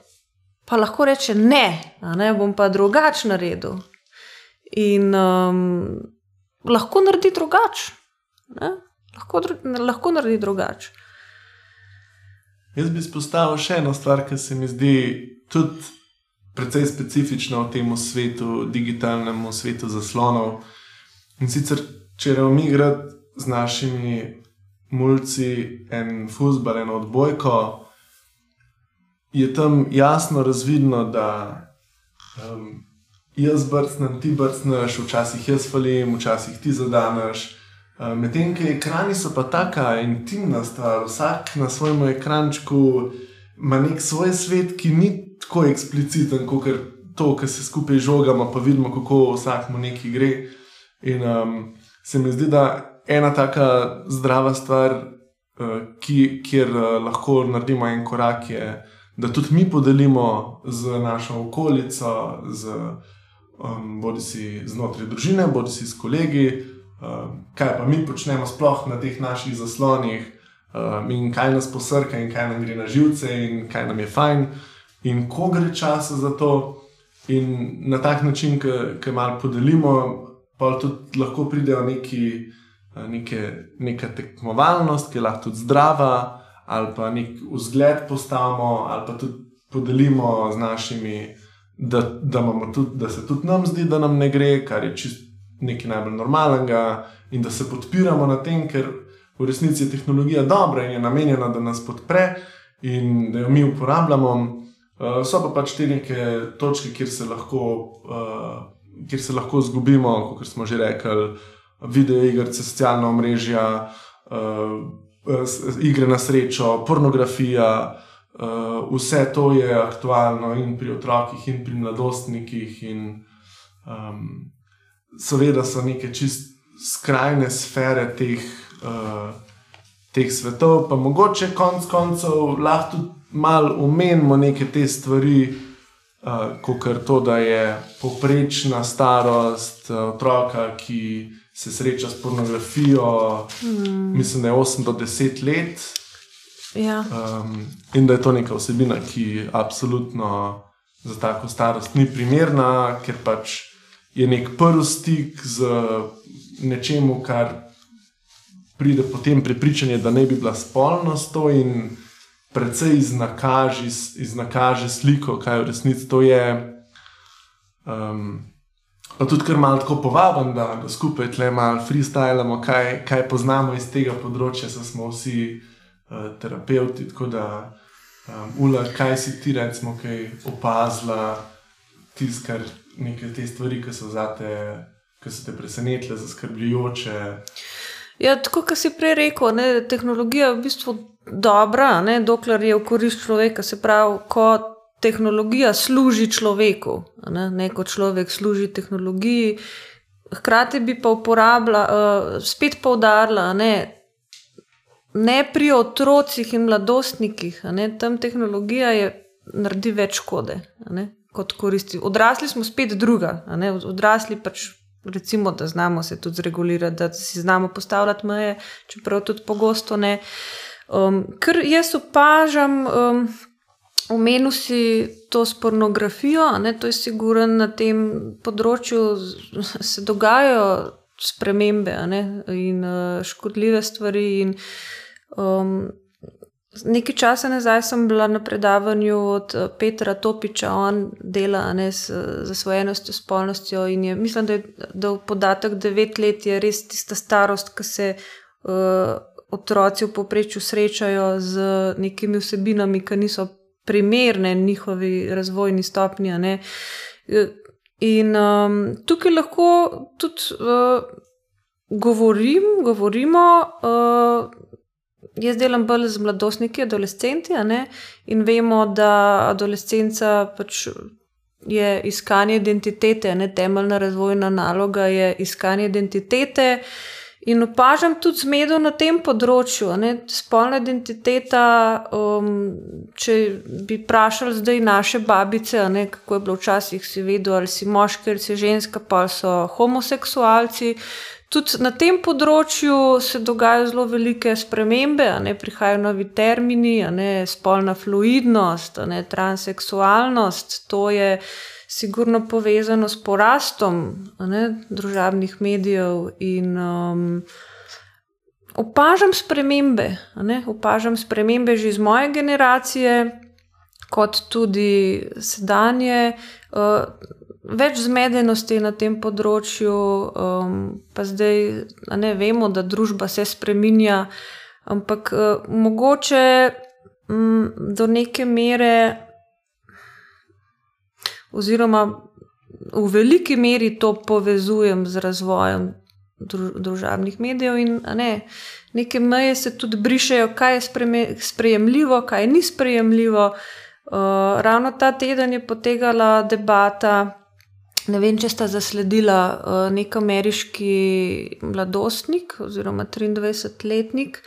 pa lahko reče ne, ne bom pa drugače naredil. In um, lahko naredi drugače. Lahko, lahko naredi drugače. Jaz bi izpostavil še eno stvar, ki se mi zdi tudi precej specifična v tem svetu, digitalnem svetu zaslonov. In sicer, če rečemo, mi gremo z našimi mulci en fusbal, eno odbojko, je tam jasno razvidno, da um, jaz brcnem, ti brcneš, včasih jaz falim, včasih ti zadaneš. Eh, medtem, ki ekrani so pa tako intimna stvar, vsak na svojem ekrančku ima nek svoj svet, ki ni tako ekspliciten kot to, kar se skupaj žogamo, pa vidimo, kako vsakmu nekaj gre. In um, se mi zdi, da ena taka zdrava stvar, uh, ki, kjer uh, lahko naredimo en korak, je, da tudi mi podelimo z našo okolico, z, um, bodi si znotraj družine, bodi si s kolegi. Ehm, kaj pa mi počnemo sploh na teh naših zaslonih, um, in kaj nas posrka, in kaj nam gre na živce, in kaj nam je fajn, in ko gre čas za to. In na tak način, ki malo podelimo, pa tudi lahko pridejo neki, eh, neke, neka tekmovalnost, ki je lahko tudi zdrava, ali pa nek vzgled postavimo, ali pa tudi podelimo z našimi, da, da, tudi, da se tudi nam zdi, da nam ne gre, kar je čisto nekaj najbolj normalnega in da se podpiramo na tem, ker v resnici je tehnologija dobra in je namenjena, da nas podpre in da jo mi uporabljamo. Uh, so pa pač te neke točke, kjer se lahko, uh, kjer se lahko zgubimo, kot smo že rekli, video igre, socialna omrežja, uh, igre na srečo, pornografija. Uh, vse to je aktualno in pri otrokih, in pri mladostnikih. In, um, seveda so neke čist skrajne sfere teh, uh, teh svetov, pa mogoče konec koncev lahko tudi malo umenimo neke te stvari, uh, kot to, da je poprečna starost uh, otroka, ki se sreča s pornografijo, mm. mislim, da je 8 do 10 let. Ja. Um, in da je to neka osebina, ki absolutno za tako starost ni primerna, ker pač je nek prvi stik z nečem, kar pride potem prepričanje, da ne bi bila spolnost to in predvsej iznakaže, iznakaže sliko, kaj v resnici to je. Um, pa tudi, ker malo tako povabim, da, da skupaj tle malo freestylamo, kaj, kaj poznamo iz tega področja, so smo vsi uh, terapeuti. Tako da, um, Ula, kaj si ti, recimo, kaj opazila, tiskar neke te stvari, ki so zate, ki so te presenetile, zaskrbljujoče. Ja, tako kot si prej rekel, ne, tehnologija je v bistvu dobra, ne, dokler je v korist človeka. Se pravi, ko tehnologija služi človeku, ne, ne kot človek služi tehnologiji. Hkrati bi pa uporabila, uh, spet poudarila, ne, ne pri otrocih in mladostnikih, ne, tam tehnologija je, naredi več škode kot koristi. Odrasli smo spet druga. Odrasli pač, recimo, da znamo se tudi zregulirati, da si znamo postavljati meje, čeprav tudi pogosto ne. Um, ker jaz opažam, um, omenil si to s pornografijo, ne, to je siguren na tem področju, se dogajajo spremembe ne, in uh, škodljive stvari. In, um, Nekaj časa nazaj sem bila na predavanju od eh, Petra Topiča, on dela ne, z zasvojenostjo, spolnostjo. Je, mislim, da je da podatek devet let je res tista starost, ki se uh, otroci v povprečju srečajo z nekimi vsebinami, ki niso primerne njihovi razvojni stopnji. Eh, in um, tukaj lahko tudi uh, govorim, govorimo. Uh, jaz delam bolj z mladostniki, adolescenti, in vemo, da adolescenca pač je iskanje identitete, ne temeljna razvojna naloga je iskanje identitete. In opažam tudi zmedo na tem področju. Ne? Spolna identiteta, um, če bi vprašali zdaj naše babice, ne, kako je bilo včasih, si vedel, ali si moški ali si ženska, pa so homoseksualci. Tudi na tem področju se dogajajo zelo velike spremembe, ne, prihajajo novi termini, ne, spolna fluidnost, ne, transseksualnost. To je sigurno povezano s porastom ne, družabnih medijev in um, opažam spremembe. Ne, opažam spremembe že iz moje generacije, kot tudi sedanje. Uh, Več zmedenosti na tem področju, um, pa zdaj ne vemo, da družba se spremenja, ampak uh, mogoče um, do neke mere oziroma v veliki meri to povezujem z razvojem družabnih medijev. In, ne, neke meje se tudi brišejo, kaj je sprejemljivo, kaj ni sprejemljivo. Uh, ravno ta teden je potekala debata. Ne vem, če sta zasledila uh, nek ameriški mladostnik oziroma 23-letnik,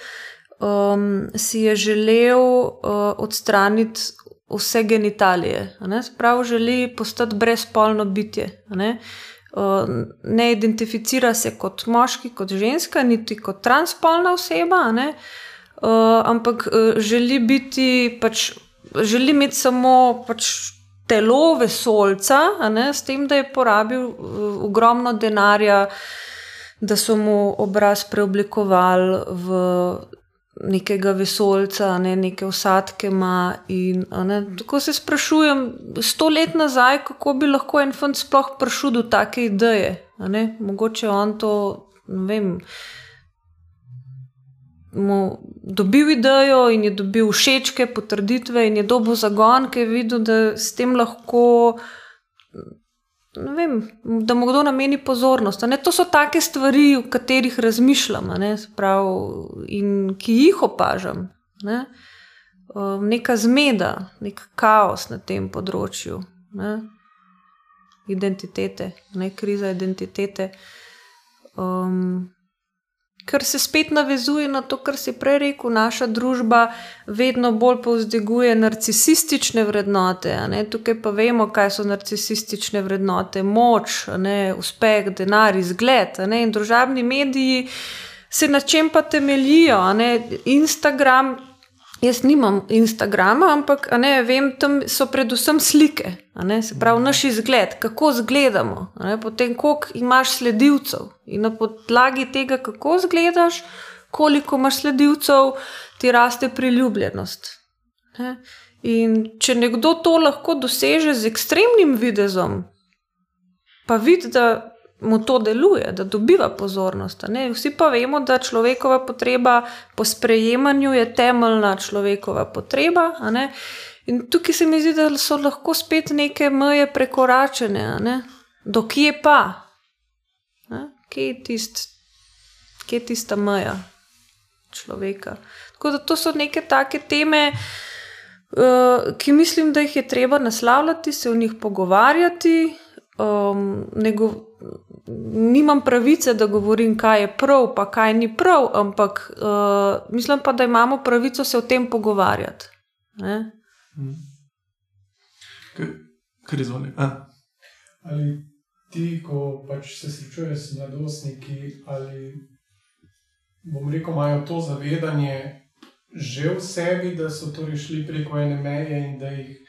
um, si je želel uh, odstraniti vse genitalije. Prav želi postati brezpolno bitje. Ne? ne identificira se kot moški, kot ženska, niti kot transpolna oseba, ne? ampak želi biti pač. Želi imeti samo pač telo vesolca, s tem, da je porabil uh, ogromno denarja, da so mu obraz preoblikovali v nekega vesolca, ne, neke usadke ima. In, ne, tako se sprašujem, sto let nazaj, kako bi lahko en fant sploh prišel do take ideje. Mogoče on to, ne vem. Mu dobil idejo in je dobil všečke, potrditve, in je dobil zagon, ki je videl, da s tem lahko vem, da mu kdo nameni pozornost. To so take stvari, o katerih razmišljam ne, sprav, in ki jih opažam. Ne. Um, neka zmeda, nek kaos na tem področju, ne. identitete, ne kriza identitete. Um, kar se spet navezuje na to, kar si prej rekel, naša družba vedno bolj povzdiguje narcisistične vrednote. Tukaj pa vemo, kaj so narcisistične vrednote: moč, ne, uspeh, denar, izgled. In družabni mediji se na čem pa temeljijo. Instagram Jaz nimam Instagrama, ampak ne, vem, tam so predvsem slike, se pravi naš izgled, kako izgledamo, potem koliko imaš sledilcev. In na podlagi tega, kako izgledaš, koliko imaš sledilcev, ti raste priljubljenost. Ne. In če nekdo to lahko doseže z ekstremnim videzom, pa vidi, da mu to deluje, da dobiva pozornost. Vsi pa vemo, da človekova potreba po sprejemanju je temeljna človekova potreba. In tukaj se mi zdi, da so lahko spet neke meje prekoračene, do kje pa, kje je, tist, kje je tista meja človeka. Tako da to so neke take teme. Uh, ki mislim, da jih je treba naslavljati, se o njih pogovarjati. Um, nimam pravice, da govorim, kaj je prav, pa kaj ni prav, ampak uh, mislim pa, da imamo pravico se o tem pogovarjati. Kar izvoli. Ali ti, ko pač se srečuješ s mladostniki, ali bom rekel, imajo to zavedanje že v sebi, da so torej šli preko ene meje in da jih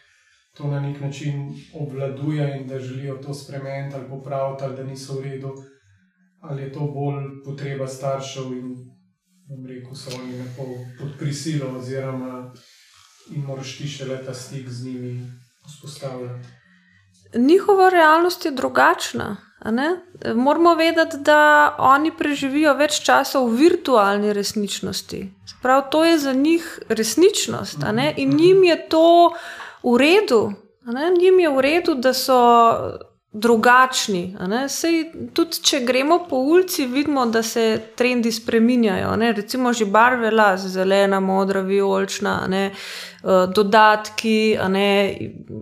to na nek način obvladuje in da želijo to spremeniti ali popraviti, ali da niso v redu, ali je to bolj potreba staršev in rekel, so oni lepo pod prisilo, oziroma jim moraš ti še leta stik z njimi vzpostavljati. Njihova realnost je drugačna. Moramo vedeti, da oni preživijo več časa v virtualni resničnosti. Prav to je za njih resničnost. In njim je to v redu, njim je v redu, da so drugačni. Sej, tudi če gremo po ulici, vidimo, da se trendi spreminjajo. Ne? Recimo že barve las, zelena, modra, vijolična, ne? Eh, dodatki, ne?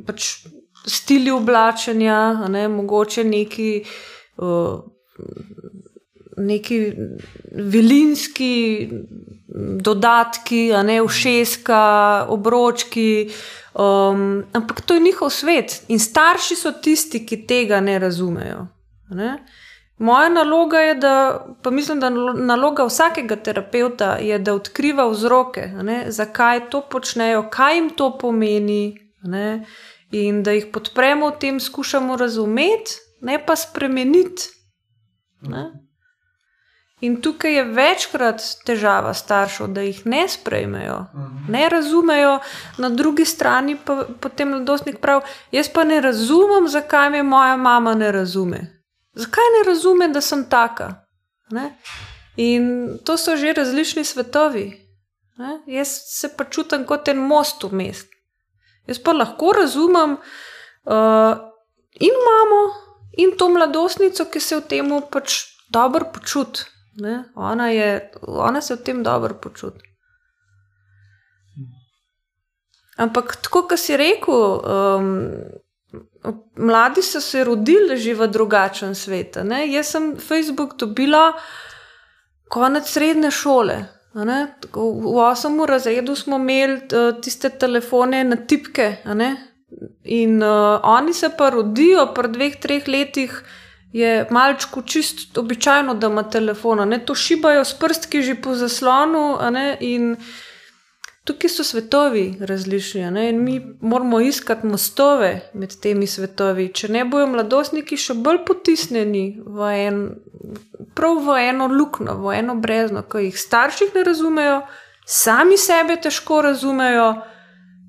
pač stili oblačenja, ne? mogoče neki. Uh, neki vilinski dodatki, ne všeska, obročki. Um, ampak to je njihov svet in starši so tisti, ki tega ne razumejo. Ne? Moja naloga je, da, pa mislim, da naloga vsakega terapeuta je, da odkriva vzroke, zakaj to počnejo, kaj jim to pomeni, ne? in da jih podpremo v tem, skušamo razumeti, ne pa spremeniti. Ne? In tukaj je večkrat težava staršev, da jih ne sprejmejo, ne razumejo, na drugi strani pa potem mladostnik pravi: Jaz pa ne razumem, zakaj me moja mama ne razume. Zakaj ne razume, da sem taka? Ne? In to so že različni svetovi. Ne? Jaz se pa čutim kot en most v mest. Jaz pa lahko razumem uh, in mamo, in to mladostnico, ki se v tem pač dobro počuti. Ona, ona se v tem dobro počuti. Ampak, tako kot si rekel, um, mladi so se rodili že v drugačen svet. Ne? Jaz sem Facebook dobila konec srednje šole. V osmem razredu smo imeli uh, tiste telefone na tipke. In uh, oni se pa rodijo, pri dveh, treh letih je malčku čist običajno, da ima telefon, ne to šibajo s prstki že po zaslonu. In tukaj so svetovi različni ne? in mi moramo iskati mostove med temi svetovi. Če ne bojo mladostniki še bolj potisnjeni v, en, v eno luknjo, v eno brezno, ki jih starši ne razumejo, sami sebe težko razumejo,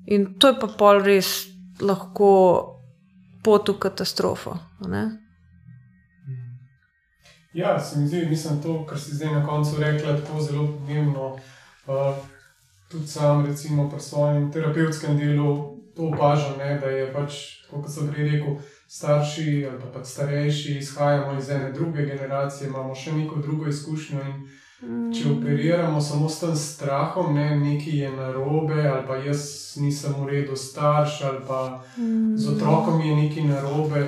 in to je pa pol res lahko pot v katastrofo. Ne? Ja, se mi zdi, mislim, to, kar si zdaj na koncu rekla, tako zelo pomembno. Uh, tudi sam, recimo, pri svojem terapevtskem delu to opažam, ne, da je pač, kot sem prej rekel, starši ali pa pač starejši izhajamo iz ene druge generacije, imamo še neko drugo izkušnjo. Če mm. operiramo samo s tem strahom, ne, nekaj je narobe, ali pa jaz nisem v redu starš, ali pa z mm. otrokom je nekaj narobe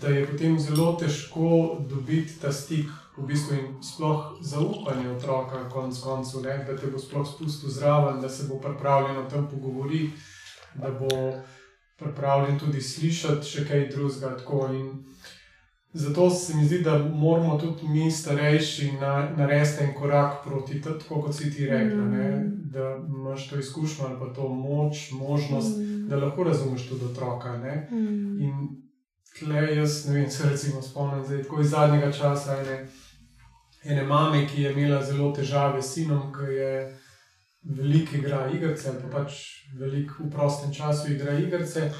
da je potem zelo težko dobiti ta stik v bistvu in sploh zaupanje otroka, konc koncu, ne, da te bo sploh spustil zraven, da se bo pripravljen o tem pogovoriti, da bo pripravljen tudi slišati še kaj drugega. Zato se mi zdi, da moramo tudi mi, starejši, na, narediti en korak proti temu, kot si ti rekla, mm. da imaš to izkušnjo ali pa to moč, možnost, mm. da lahko razumeš tudi otroka. Mm. In tle jaz ne vem, se recimo spomnim, da je tako iz zadnjega časa ene, ene mame, ki je imela zelo težave s sinom, ki je veliko igra igrice, pa pač veliko v prostem času igra igrice.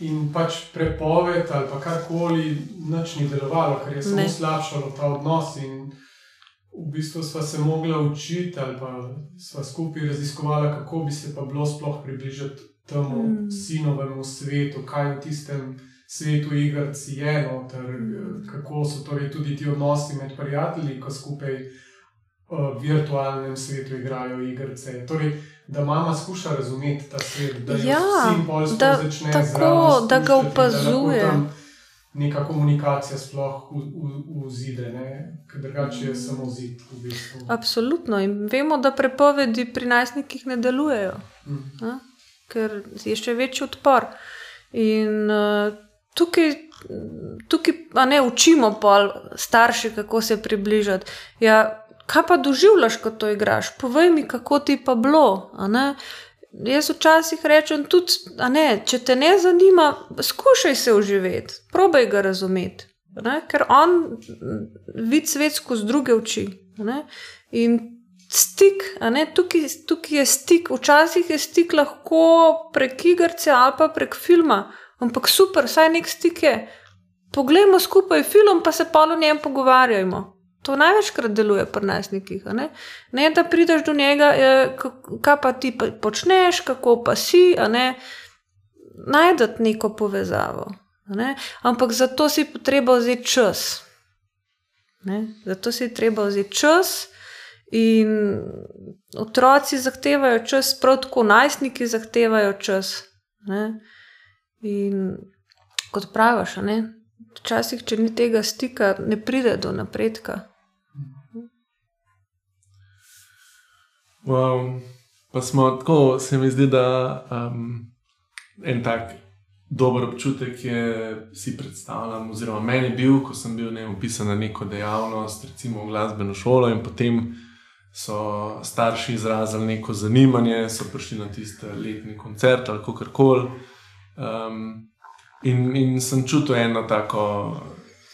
In pač prepoved ali pa karkoli, noč ni delovalo, ker je samo slabšalo ta odnos. In v bistvu smo se mogli učiti, ali pa smo skupaj raziskovali, kako bi se pa bilo sploh približati temu mm. sinovemu svetu, kaj v tistem svetu igr je noter, kako so torej tudi ti odnosi med prijatelji, ko skupaj v virtualnem svetu igrajo igrice. Torej, da mama skuša razumeti ta svet, da ja, polsko da, začne tako, zraven, da ga opazuje. Neka komunikacija sploh v, v, v zide, ker drugače je samo zid. V bistvu. Absolutno. In vemo, da prepovedi pri najstnikih ne delujejo, mm. ker je še večji odpor. In uh, tukaj, tukaj ne učimo, pa starši, kako se približati. Ja, kaj pa doživljaš, ko to igraš? Povej mi, kako ti pa bilo. Jaz včasih rečem, tudi, ne, če te ne zanima, skušaj se uživeti, probaj ga razumeti. Ne? Ker on vidi svet skozi druge oči. Ne? In stik, tukaj, tukaj je stik, včasih je stik lahko prek igrice ali pa prek filma ampak super, saj nek stik je. Poglejmo skupaj film, pa se pa o njem pogovarjajmo. To največkrat deluje pri najstnikih. Ne? ne, da prideš do njega, kaj pa ti počneš, kako pa si, najdete neko povezavo. Ne? Ampak za to si treba vzeti čas. Ne? Zato si treba vzeti čas, in otroci zahtevajo čas, prav tako najstniki zahtevajo čas. Ne? In kot praviš, ne, včasih, če ni tega stika, ne pride do napredka. Um, pa smo tako, se mi zdi, da um, en tak dober občutek je, si predstavljam, oziroma meni je bil, ko sem bil ne, upisan na neko dejavnost, recimo v glasbeno šolo, in potem so starši izrazili neko zanimanje, so prišli na tiste letni koncert ali kako koli. Um, in, in sem čutil eno tako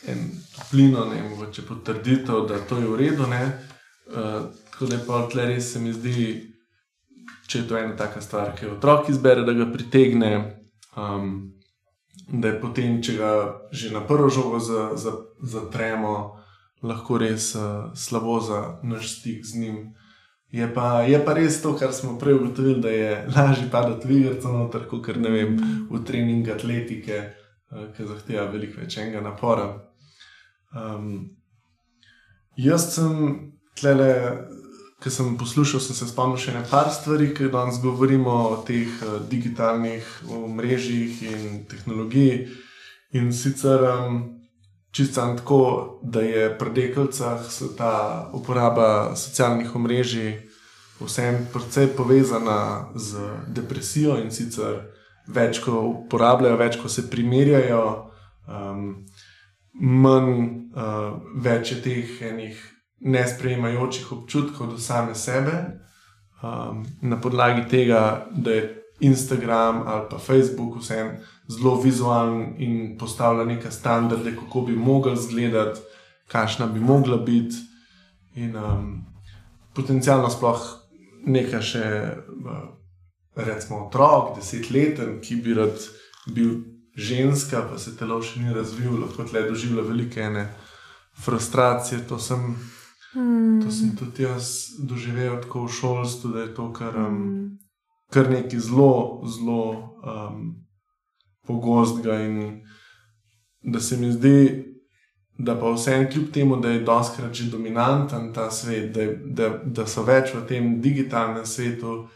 en toplino, ne mogoče potrditev, da to je v redu. Uh, tako da je pa tle res se mi zdi, če je to ena taka stvar, ki jo otrok izbere, da ga pritegne. Um, da je potem, če ga že na prvo žogo zatremo, lahko res uh, slabo za naš stik z njim. Je pa, je pa res to, kar smo prej ugotovili, da je lažje padati v igrico, kot ker ne vem, v trening atletike, uh, ki zahteva veliko več enega napora. Um, jaz sem tlele, ki sem poslušal, sem se spomnil še nekaj stvari, ki danes govorimo o teh uh, digitalnih mrežjih in tehnologiji. In sicer um, čisto tako, da je pri dekalcah ta uporaba socialnih omrežij vseeno precej povezana z depresijo in sicer več, ko uporabljajo, več, ko se primerjajo. Um, manj uh, več je teh enih nesprejemajočih občutkov do same sebe, um, na podlagi tega, da je Instagram ali pa Facebook vsem zelo vizualen in postavlja neke standarde, kako bi mogli izgledati, kakšna bi mogla biti. In um, potencialno sploh nekaj še, uh, recimo, otrok, desetleten, ki bi rad bil ženska, pa se telo še ni razvilo, lahko le doživlja velike ene frustracije. To sem, mm. to sem tudi jaz doživel tako v šolstvu, da je to kar, um, kar nekaj zelo, zelo um, pogostega in da se mi zdi. Da pa vseeno, kljub temu, da je doskrat že dominanten ta svet, da, da, da so več v tem digitalnem svetu,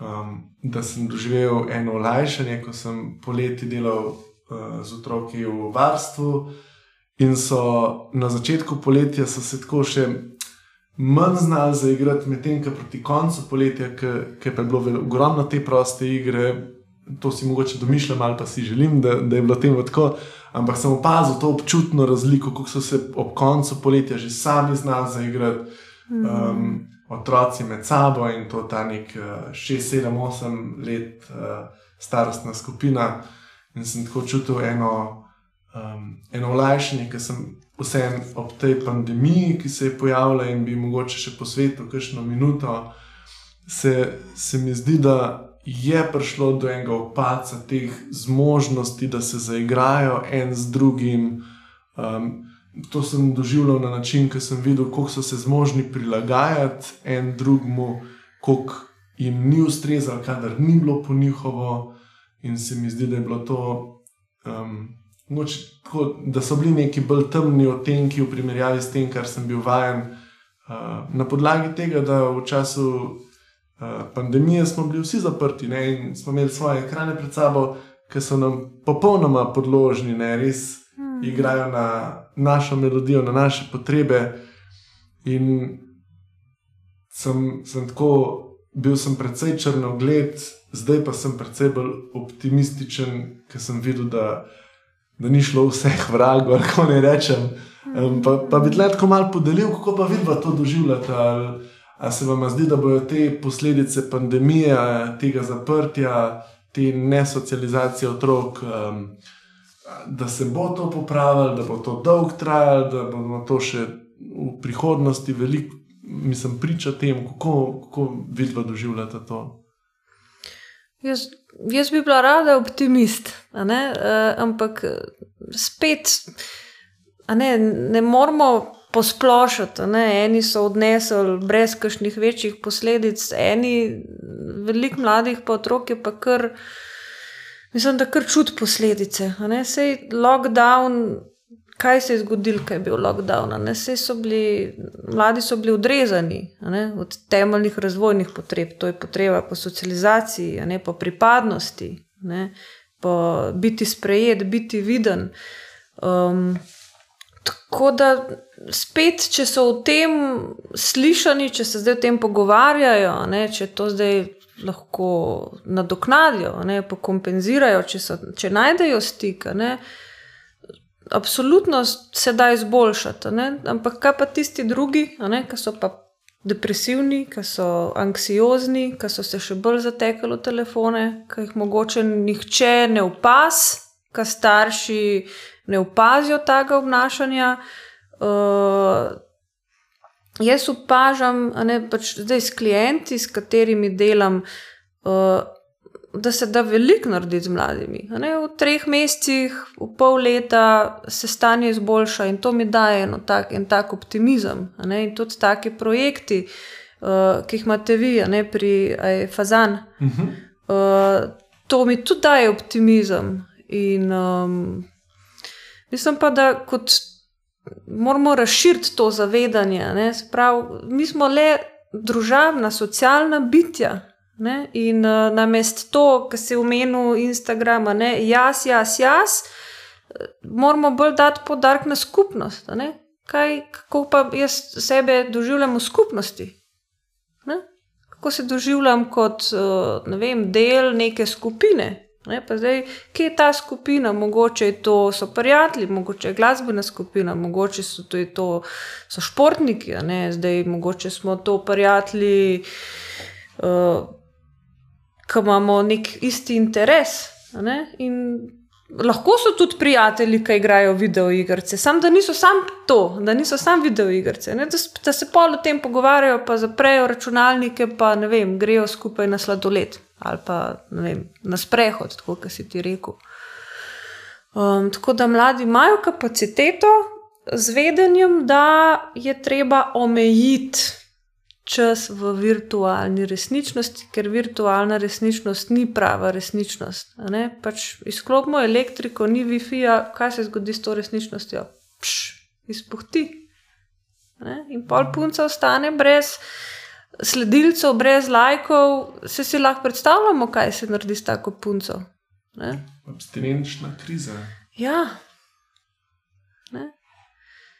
um, da sem doživel eno olajšanje, ko sem poleti delal uh, z otroki v varstvu. In so na začetku poletja se tako še manj znali zaigrati, medtem ko proti koncu poletja, ki je bilo ogromno te proste igre. To si mogoče domišljam, ali pa si želim, da, da je bilo temu tako. Ampak sem opazil to občutno razliko, kako so se ob koncu poletja že sami znali zaigrati. Um, otroci med sabo in to ta nek 6, 7, 8 let uh, starostna skupina. In sem tako čutil eno, um, eno olajšanje, ker sem vsem ob tej pandemiji, ki se je pojavila in bi mogoče še posvetil kakšno minuto, se, se mi zdi, da je prišlo do enega opaca teh zmožnosti, da se zaigrajo en z drugim. Um, to sem doživljal na način, ki sem videl, kako so se zmožni prilagajati en drugemu, kako jim ni ustrezalo, kadar ni bilo po njihovo. In se mi zdi, da je bilo to. Um, Moč, tako, da so bili neki bolj temni odtenki v primerjavi s tem, kar sem bil vajen. Uh, na podlagi tega, da v času uh, pandemije smo bili vsi zaprti ne, in smo imeli svoje ekrane pred sabo, ki so nam popolnoma podložni, ne, res hmm. igrajo na našo melodijo, na naše potrebe. In sem, sem tako, bil sem precej črnogled, zdaj pa sem precej bolj optimističen, ker sem videl, da, da ni šlo vseh vragov, [laughs] kako ne rečem. Um, pa, pa bi tle tako malo podelil, kako pa vidva to doživljate. Ali, ali se vam zdi, da bodo te posledice pandemije, tega zaprtja, te nesocializacije otrok. Um, da se bo to popravilo, da bo to dolg trajalo, da bomo to še v prihodnosti veliko, mislim, priča tem, kako, kako vidva doživljate to. Jaz, jaz bi bila rada optimist, uh, ampak spet ne, ne moramo posplošiti. Eni so odnesli brez kakšnih večjih posledic, eni, veliko mladih pa otrok je pa kar. Mislim, da kar čuti posledice. Sej lockdown, kaj se je zgodilo, kaj je bil lockdown? Sej so bili, mladi so bili odrezani od temeljnih razvojnih potreb, to je potreba po socializaciji, po pripadnosti, ne? po biti sprejet, biti viden. Um, tako da spet, če so o tem slišani, če se zdaj o tem pogovarjajo, ne, če to zdaj lahko nadoknadijo, ne, pokompenzirajo, če, so, če najdejo stik. Ne, Absolutno se da izboljšati, ne? ampak kaj pa tisti drugi, ki so pa depresivni, ki so anksiozni, ki so se še bolj zatekali v telefone, ki jih mogoče nihče ne opas, ki starši ne opazijo tega obnašanja. Uh, jaz opažam, ne, pač zdaj s klienti, s katerimi delam, uh, da se da veliko narediti z mladimi. Ne, v treh mesecih, v pol leta se stanje izboljša in to mi daje eno tak, en tak optimizem. Ne, in tudi taki projekti, uh, ki jih imate vi, ne, pri aj, Fazan. Uh -huh. uh, to mi tudi daje optimizem. In um, mislim pa, da kot moramo razširiti to zavedanje. Prav, mi smo le družabna, socialna bitja. Ne? In uh, namest to, kar se omenil Instagrama, ne? jaz, jaz, jaz, moramo bolj dati podarek na skupnost. Kaj, kako pa jaz sebe doživljam v skupnosti? Ne? Kako se doživljam kot uh, ne vem, del neke skupine? Ne, zdaj, kje je ta skupina, mogoče to so prijatelji, mogoče je glasbena skupina, mogoče so to, to so športniki, ne, zdaj mogoče smo to prijatelji, uh, ki imamo nek isti interes. Ne, lahko so tudi prijatelji, ki igrajo video igrice, samo da niso sam to, da niso sam video igrice, ne, da, da se pol o tem pogovarjajo, pa zaprejo računalnike, pa ne vem, grejo skupaj na sladoled ali pa vem, na sprehod, tako kot si ti rekel. Um, tako da mladi imajo kapaciteto z vedenjem, da je treba omejiti čas v virtualni resničnosti, ker virtualna resničnost ni prava resničnost. Pač izklopimo elektriko, ni Wi-Fi, kaj se zgodi s to resničnostjo? Pš, izpuhti. Ne? In pol punca ostane brez sledilcev, brez lajkov, se si lahko predstavljamo, kaj se naredi s tako punco. Ne? Abstinenčna kriza. Ja.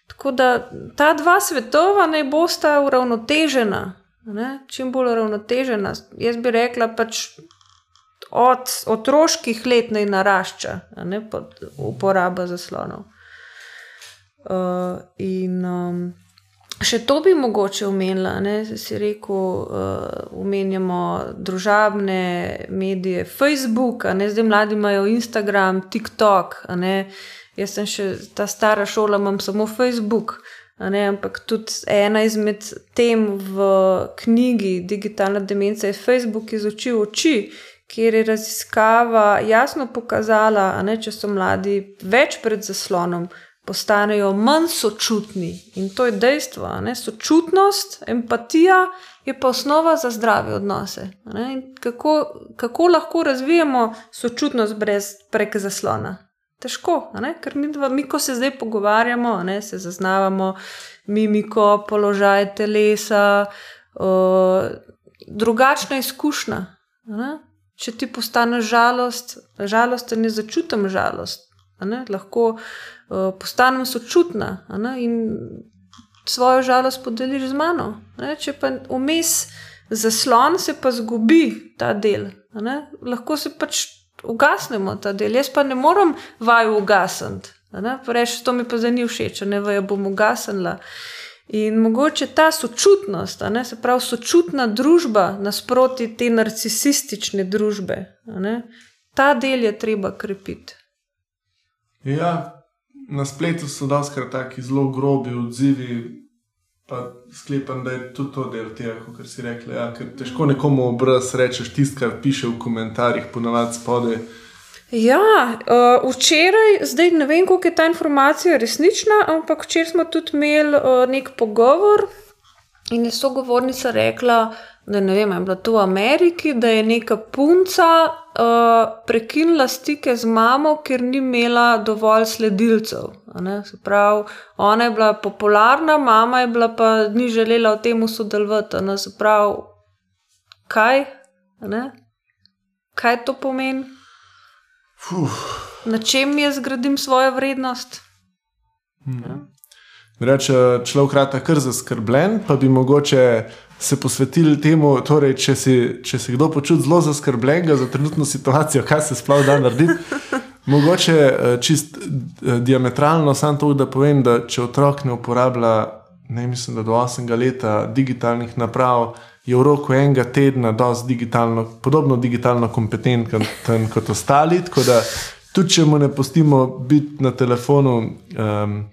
Ne? Tako da ta dva svetova naj bosta uravnotežena, ne? čim bolj uravnotežena. Jaz bi rekla, pač od otroških let naj narašča uporaba zaslonov. Uh, in um, Še to bi mogoče omenila, da si rekel, uh, omenjamo družabne medije, Facebook, ne zdaj mladi imajo Instagram, TikTok. Jaz sem še ta stara šola, imam samo Facebook. Ne, ampak tudi ena izmed tem v knjigi Digitalna demenca je Facebook iz oči v oči, kjer je raziskava jasno pokazala, da če so mladi več pred zaslonom, postanejo manj sočutni. In to je dejstvo. Sočutnost, empatija je pa osnova za zdrave odnose. Kako, kako lahko razvijamo sočutnost brez prek zaslona? Težko, ker mi, mi, ko se zdaj pogovarjamo, ne, se zaznavamo mimiko, položaj telesa, uh, drugačna izkušnja. Če ti postaneš žalost, žalost, ne začutim žalost. Lahko uh, postanem sočutna ne, in svojo žalost podeliš z mano. Ne, če pa vmes zaslon, se pa zgubi ta del. Ne, lahko se pač ugasnemo ta del. Jaz pa ne morem vaju ugasniti. Reči, to mi pa zdaj ni všeč, ne vaju bom ugasnila. In mogoče ta sočutnost, ne, se pravi sočutna družba nasproti te narcisistične družbe, ne, ta del je treba krepiti. Ja, na spletu so doskrat tako zelo grobi odzivi. Pa sklepam, da je tudi to del tega, kar si rekel. Ja, ker težko nekomu obraz rečeš tisto, kar piše v komentarjih, ponavadi spode. Ja, uh, včeraj, zdaj ne vem, koliko je ta informacija resnična, ampak včeraj smo tudi imeli uh, nek pogovor in je sogovornica rekla, da ne vem, je bilo to v Ameriki, da je neka punca uh, prekinila stike z mamo, ker ni imela dovolj sledilcev. Se pravi, ona je bila popularna, mama je bila pa ni želela v tem sodelovati. Se pravi, kaj? Kaj to pomeni? Fuh. Na čem jaz zgradim svojo vrednost? Hmm. reče človek rata kar zaskrbljen, pa bi mogoče se posvetili temu, torej, če, si, če se kdo počuti zelo zaskrbljenega za trenutno situacijo, kaj se sploh da narediti. [laughs] Mogoče eh, čist eh, diametralno samo to, da povem, da če otrok ne uporablja, ne mislim, da do 8 leta digitalnih naprav, je v roku enega tedna digitalno, podobno digitalno kompetenten kot ostali. Tako da tudi če mu ne pustimo biti na telefonu um,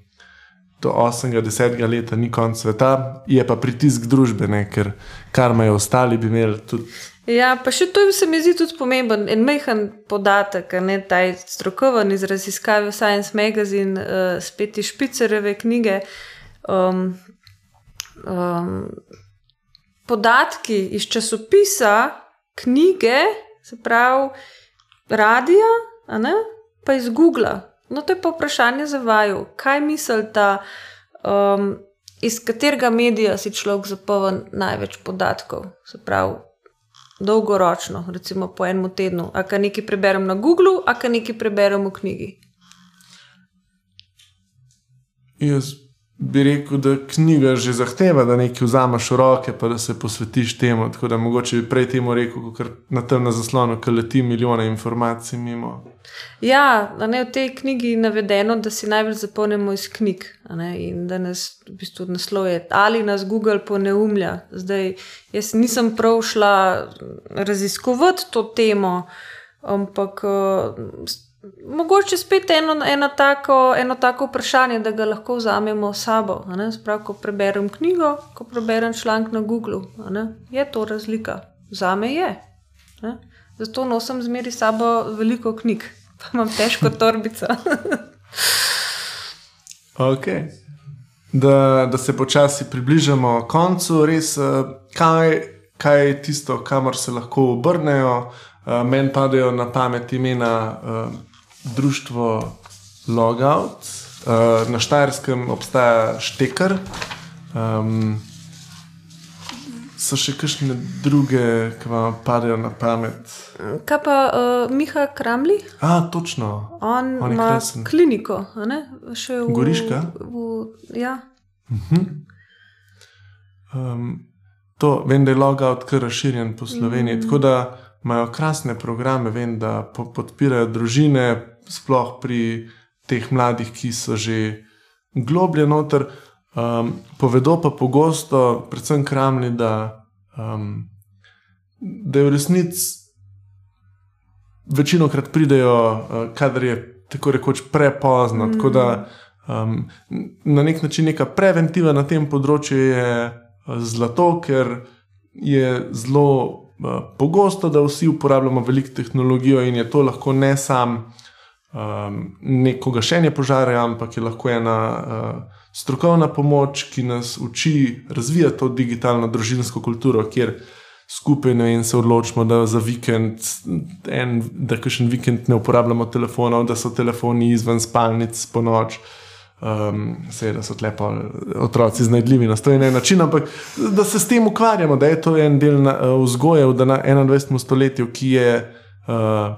do 8, 10 leta, ni konc sveta, je pa pritisk družbene, ker kar imajo ostali, bi imeli tudi. Ja, pa še to se mi zdi tudi pomemben en mehen podatek, ne ta strokoven iz raziskave Science Magazine, uh, spet iz Špicereve knjige. Um, um, podatki iz časopisa, knjige, se pravi, radio, pa iz Google. No, to je pa vprašanje za vaju. Kaj mislite, um, iz katerega medija si človek zapolnil največ podatkov? Se pravi, dolgoročno, recimo po enem tednu. A kaj nekaj preberem na Google, a kaj nekaj preberem v knjigi. Jaz bi rekel, da knjiga že zahteva, da nekaj vzameš v roke, pa da se posvetiš temu. Tako da mogoče bi prej temu rekel, ker na tem na zaslonu, ki leti milijone informacij mimo. Ja, ne, v tej knjigi je navedeno, da si najbolj zapolnimo iz knjig ne, in da nas v bistvu nasloje ali nas Google poneumlja. Zdaj, jaz nisem prav šla raziskovati to temo, ampak. Mogoče spet eno, eno, tako, eno tako vprašanje, da ga lahko vzamemo s sabo. Sprav, ko preberem knjigo, ko preberem članek na Google, je to razlika. Za me je. Ne? Zato nosim zmeri s sabo veliko knjig, [laughs] pa imam težko torbico. [laughs] okay. da, da se počasi približamo koncu, res, eh, kaj, kaj je tisto, kamor se lahko obrnejo. Uh, Meni padejo na pamet imena uh, društvo Logout, uh, na Štajerskem obstaja Štekar. Um, so še kakšne druge, ki vam padejo na pamet? Kaj pa uh, Miha Kramli? A, točno. On, On ima kresen. kliniko, še v Goriška. V, ja. Uh -huh. um, to vem, da je Logout kar razširjen po Sloveniji. Mm. Tako da imajo krasne programe, vem, da podpirajo družine, sploh pri teh mladih, ki so že globlje noter. Um, povedo pa pogosto, predvsem kramli, da, um, da je v resnici večino krat pridejo, uh, kadar je tako rekoč prepozno. Mm. Tako da um, na nek način neka preventiva na tem področju je uh, zlato, ker je zelo uh, pogosto, da vsi uporabljamo veliko tehnologijo in je to lahko ne samo um, neko gašenje požara, ampak je lahko ena uh, strokovna pomoč, ki nas uči razvijati to digitalno družinsko kulturo, kjer skupaj ne, se odločimo, da za vikend, en, da kakšen vikend ne uporabljamo telefonov, da so telefoni izven spalnic po noč. Um, Seveda so lepo otroci znajdljivi na stojen način, ampak da se s tem ukvarjamo, da je to en del uh, vzgoje v 21. stoletju, ki je uh,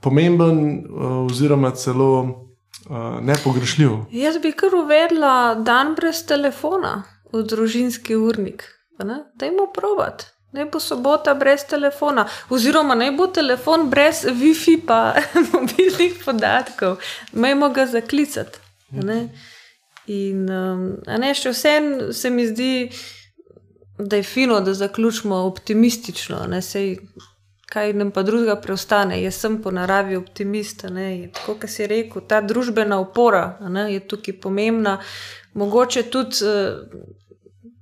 pomemben, uh, oziroma celo uh, nepogrešljiv. Jaz bi kar uvedla dan brez telefona v družinski urnik. Da jim provat. Naj bo sobota brez telefona, oziroma naj bo telefon brez WiFi pa [laughs] mobilnih podatkov, majmo ga zaklicati. In um, ne, še vsem se mi zdi, da je fino, da zaključimo optimistično. Ne, sej, kaj nam pa drugega preostane. Jaz sem po naravi optimist. Tako kot si rekel, ta družbena opora ne, je tukaj pomembna. Mogoče tudi uh,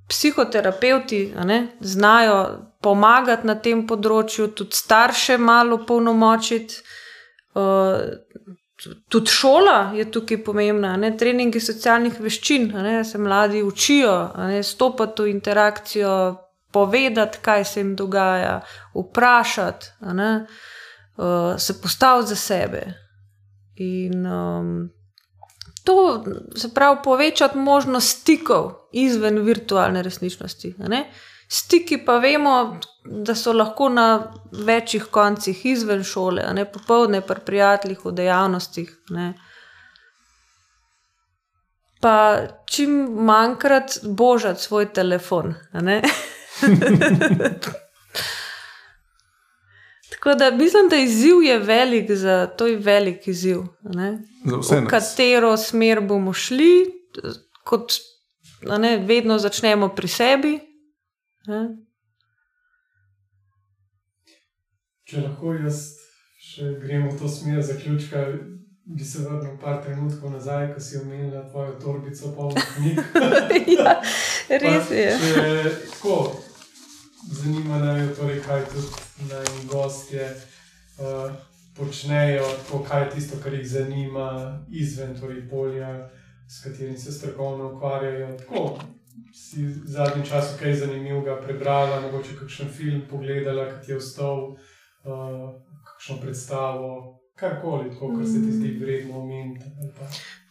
psihoterapeuti ne, znajo pomagati na tem področju, tudi starše malo polnomočiti. Uh, Tudi šola je tukaj pomembna, ne? treningi socialnih veščin, da se mladi učijo, stopiti v interakcijo, povedati, kaj se jim dogaja, vprašati, uh, se postaviti za sebe. In um, to se pravi, povečati možnost stikov izven virtualne resničnosti. Stiki pa vemo, da so lahko na večjih koncih izven šole, ne popoldne, pri prijateljih, v dejavnostih. Ne. pa čim manjkrat božati svoj telefon. [laughs] [laughs] Tako da mislim, da izziv je velik, za, to je velik izziv. a ne. Za vse V nas. katero smer bomo šli, kot a ne, vedno začnemo pri sebi. Ne? Če lahko jaz še grem v to smer zaključka, bi se vrnil par trenutkov nazaj, ko si omenila tvojo torbico polno knjig. [laughs] ja, [laughs] res Pa je. Če tako zanima me, torej, kaj tudi najni gostje uh, počnejo, tako, kaj je tisto, kar jih zanima izven torej, polja, s katerim se strokovno ukvarjajo. Tako, si v zadnjem času kaj zanimivega prebrala, mogoče kakšen film pogledala, ki ti je vstal, uh, kakšno predstavo, karkoli, tako, kar se ti zdi vredno omeniti.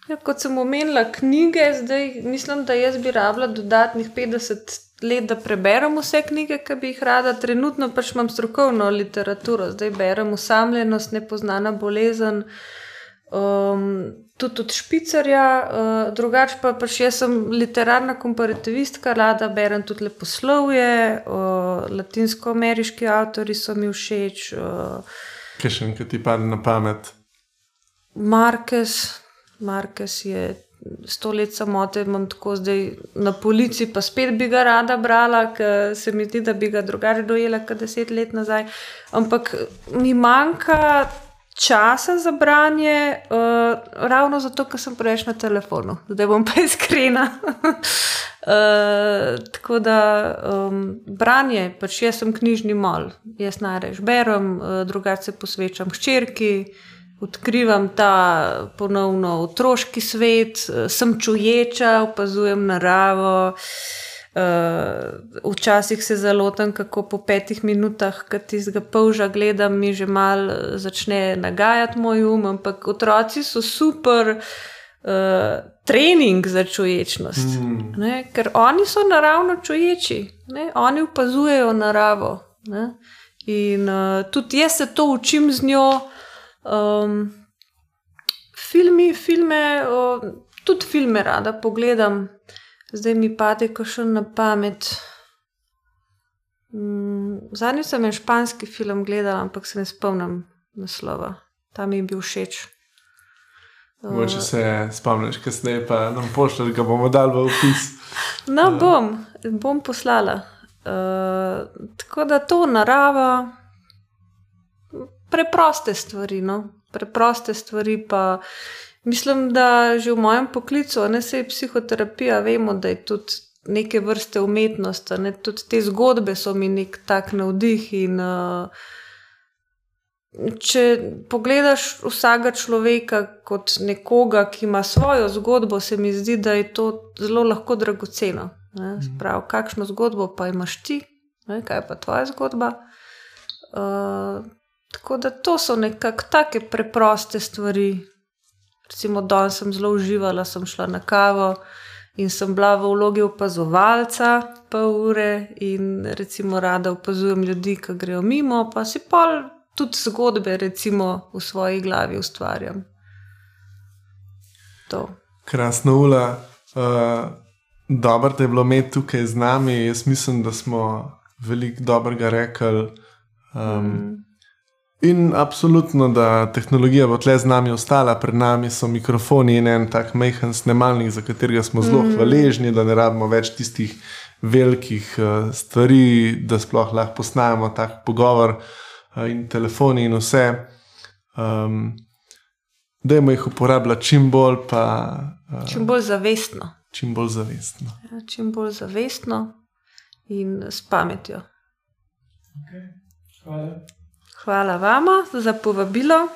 Ja, kot sem omenila knjige, zdaj mislim, da jaz bi rabila dodatnih 50 let, da preberem vse knjige, ki bi jih rada. Trenutno pač imam strokovno literaturo, zdaj berem Usamljenost, nepoznana bolezen. Um, tudi od špicarja, uh, drugače pa pač jaz sem literarna komparativistka, rada berem tudi leposlovje, uh, latinsko-ameriški avtori so mi všeč, uh, Kaj še enkrat ti pade na pamet? Markes, Markes je sto let samote, imam tako zdaj na polici, pa spet bi ga rada brala, ker se mi zdi, da bi ga drugače dojela kot deset let nazaj. Ampak mi manjka časa za branje, uh, ravno zato, ker sem preveč na telefonu. Zdaj bom pa iskrena. Uh, [laughs] tako da um, branje, pač jaz sem knjižni mal, jaz najraje berem, uh, drugače se posvečam hčerki, odkrivam ta ponovno otroški svet, uh, sem čuječa, opazujem naravo. Uh, včasih se zalotam, kako po petih minutah, ki tistega polža gledam, mi že mal eh, začne nagajati moj um, ampak otroci so super uh, trening za čuječnost. Mm. Ne, ker oni so naravno čuječi, ne, oni opazujejo naravo. Ne, in uh, tudi jaz se to učim z njo. Um, filmi, filme, uh, tudi filme rada pogledam, zdaj mi pade kašen na pamet. Mm, Zadnji sem en španski film gledala, ampak se ne spomnim naslova. Tam mi je bil všeč. Uh, Mogoče se spomniš, kasneje pa nam pošlješ, ga bomo dali v opis. No, bom, bom poslala. Uh, tako da to narava, preproste stvari. No? Preproste stvari, pa mislim, da že v mojem poklicu, ne se je psihoterapija, vemo, da je tudi neke vrste umetnost, ne tudi te zgodbe so mi nek tak navdih. In, uh, Če pogledaš vsakega človeka kot nekoga, ki ima svojo zgodbo, se mi zdi, da je to zelo lahko dragoceno. Se Pravi, kakšno zgodbo pa imaš ti, ne, kaj je pa tvoja zgodba. Uh, tako da to so nekako take preproste stvari. Recimo, danes sem zelo uživala, sem šla na kavo in sem bila v vlogi opazovalca, pol ure in recimo rada opazujem ljudi, ki grejo mimo, pa si pa tudi zgodbe, recimo, v svoji glavi ustvarjam. To. Krasna ula. Uh, Dobro te je bilo imeti tukaj z nami. Jaz mislim, da smo veliko dobrega rekli. Um, Mm. In absolutno, da tehnologija bo tle z nami ostala, pred nami so mikrofoni in en tak majhen snemalnik, za katerega smo zelo mm. hvaležni, da ne rabimo več tistih velikih uh, stvari, da sploh lahko posnamemo tak pogovor uh, in telefoni in vse. Um, Dajmo jih uporabljati čim bolj, pa uh, Čim bolj zavestno. čim bolj zavestno. Ja, čim bolj zavestno in s pametjo. Okay. Hvala. Hvala vama za povabilo.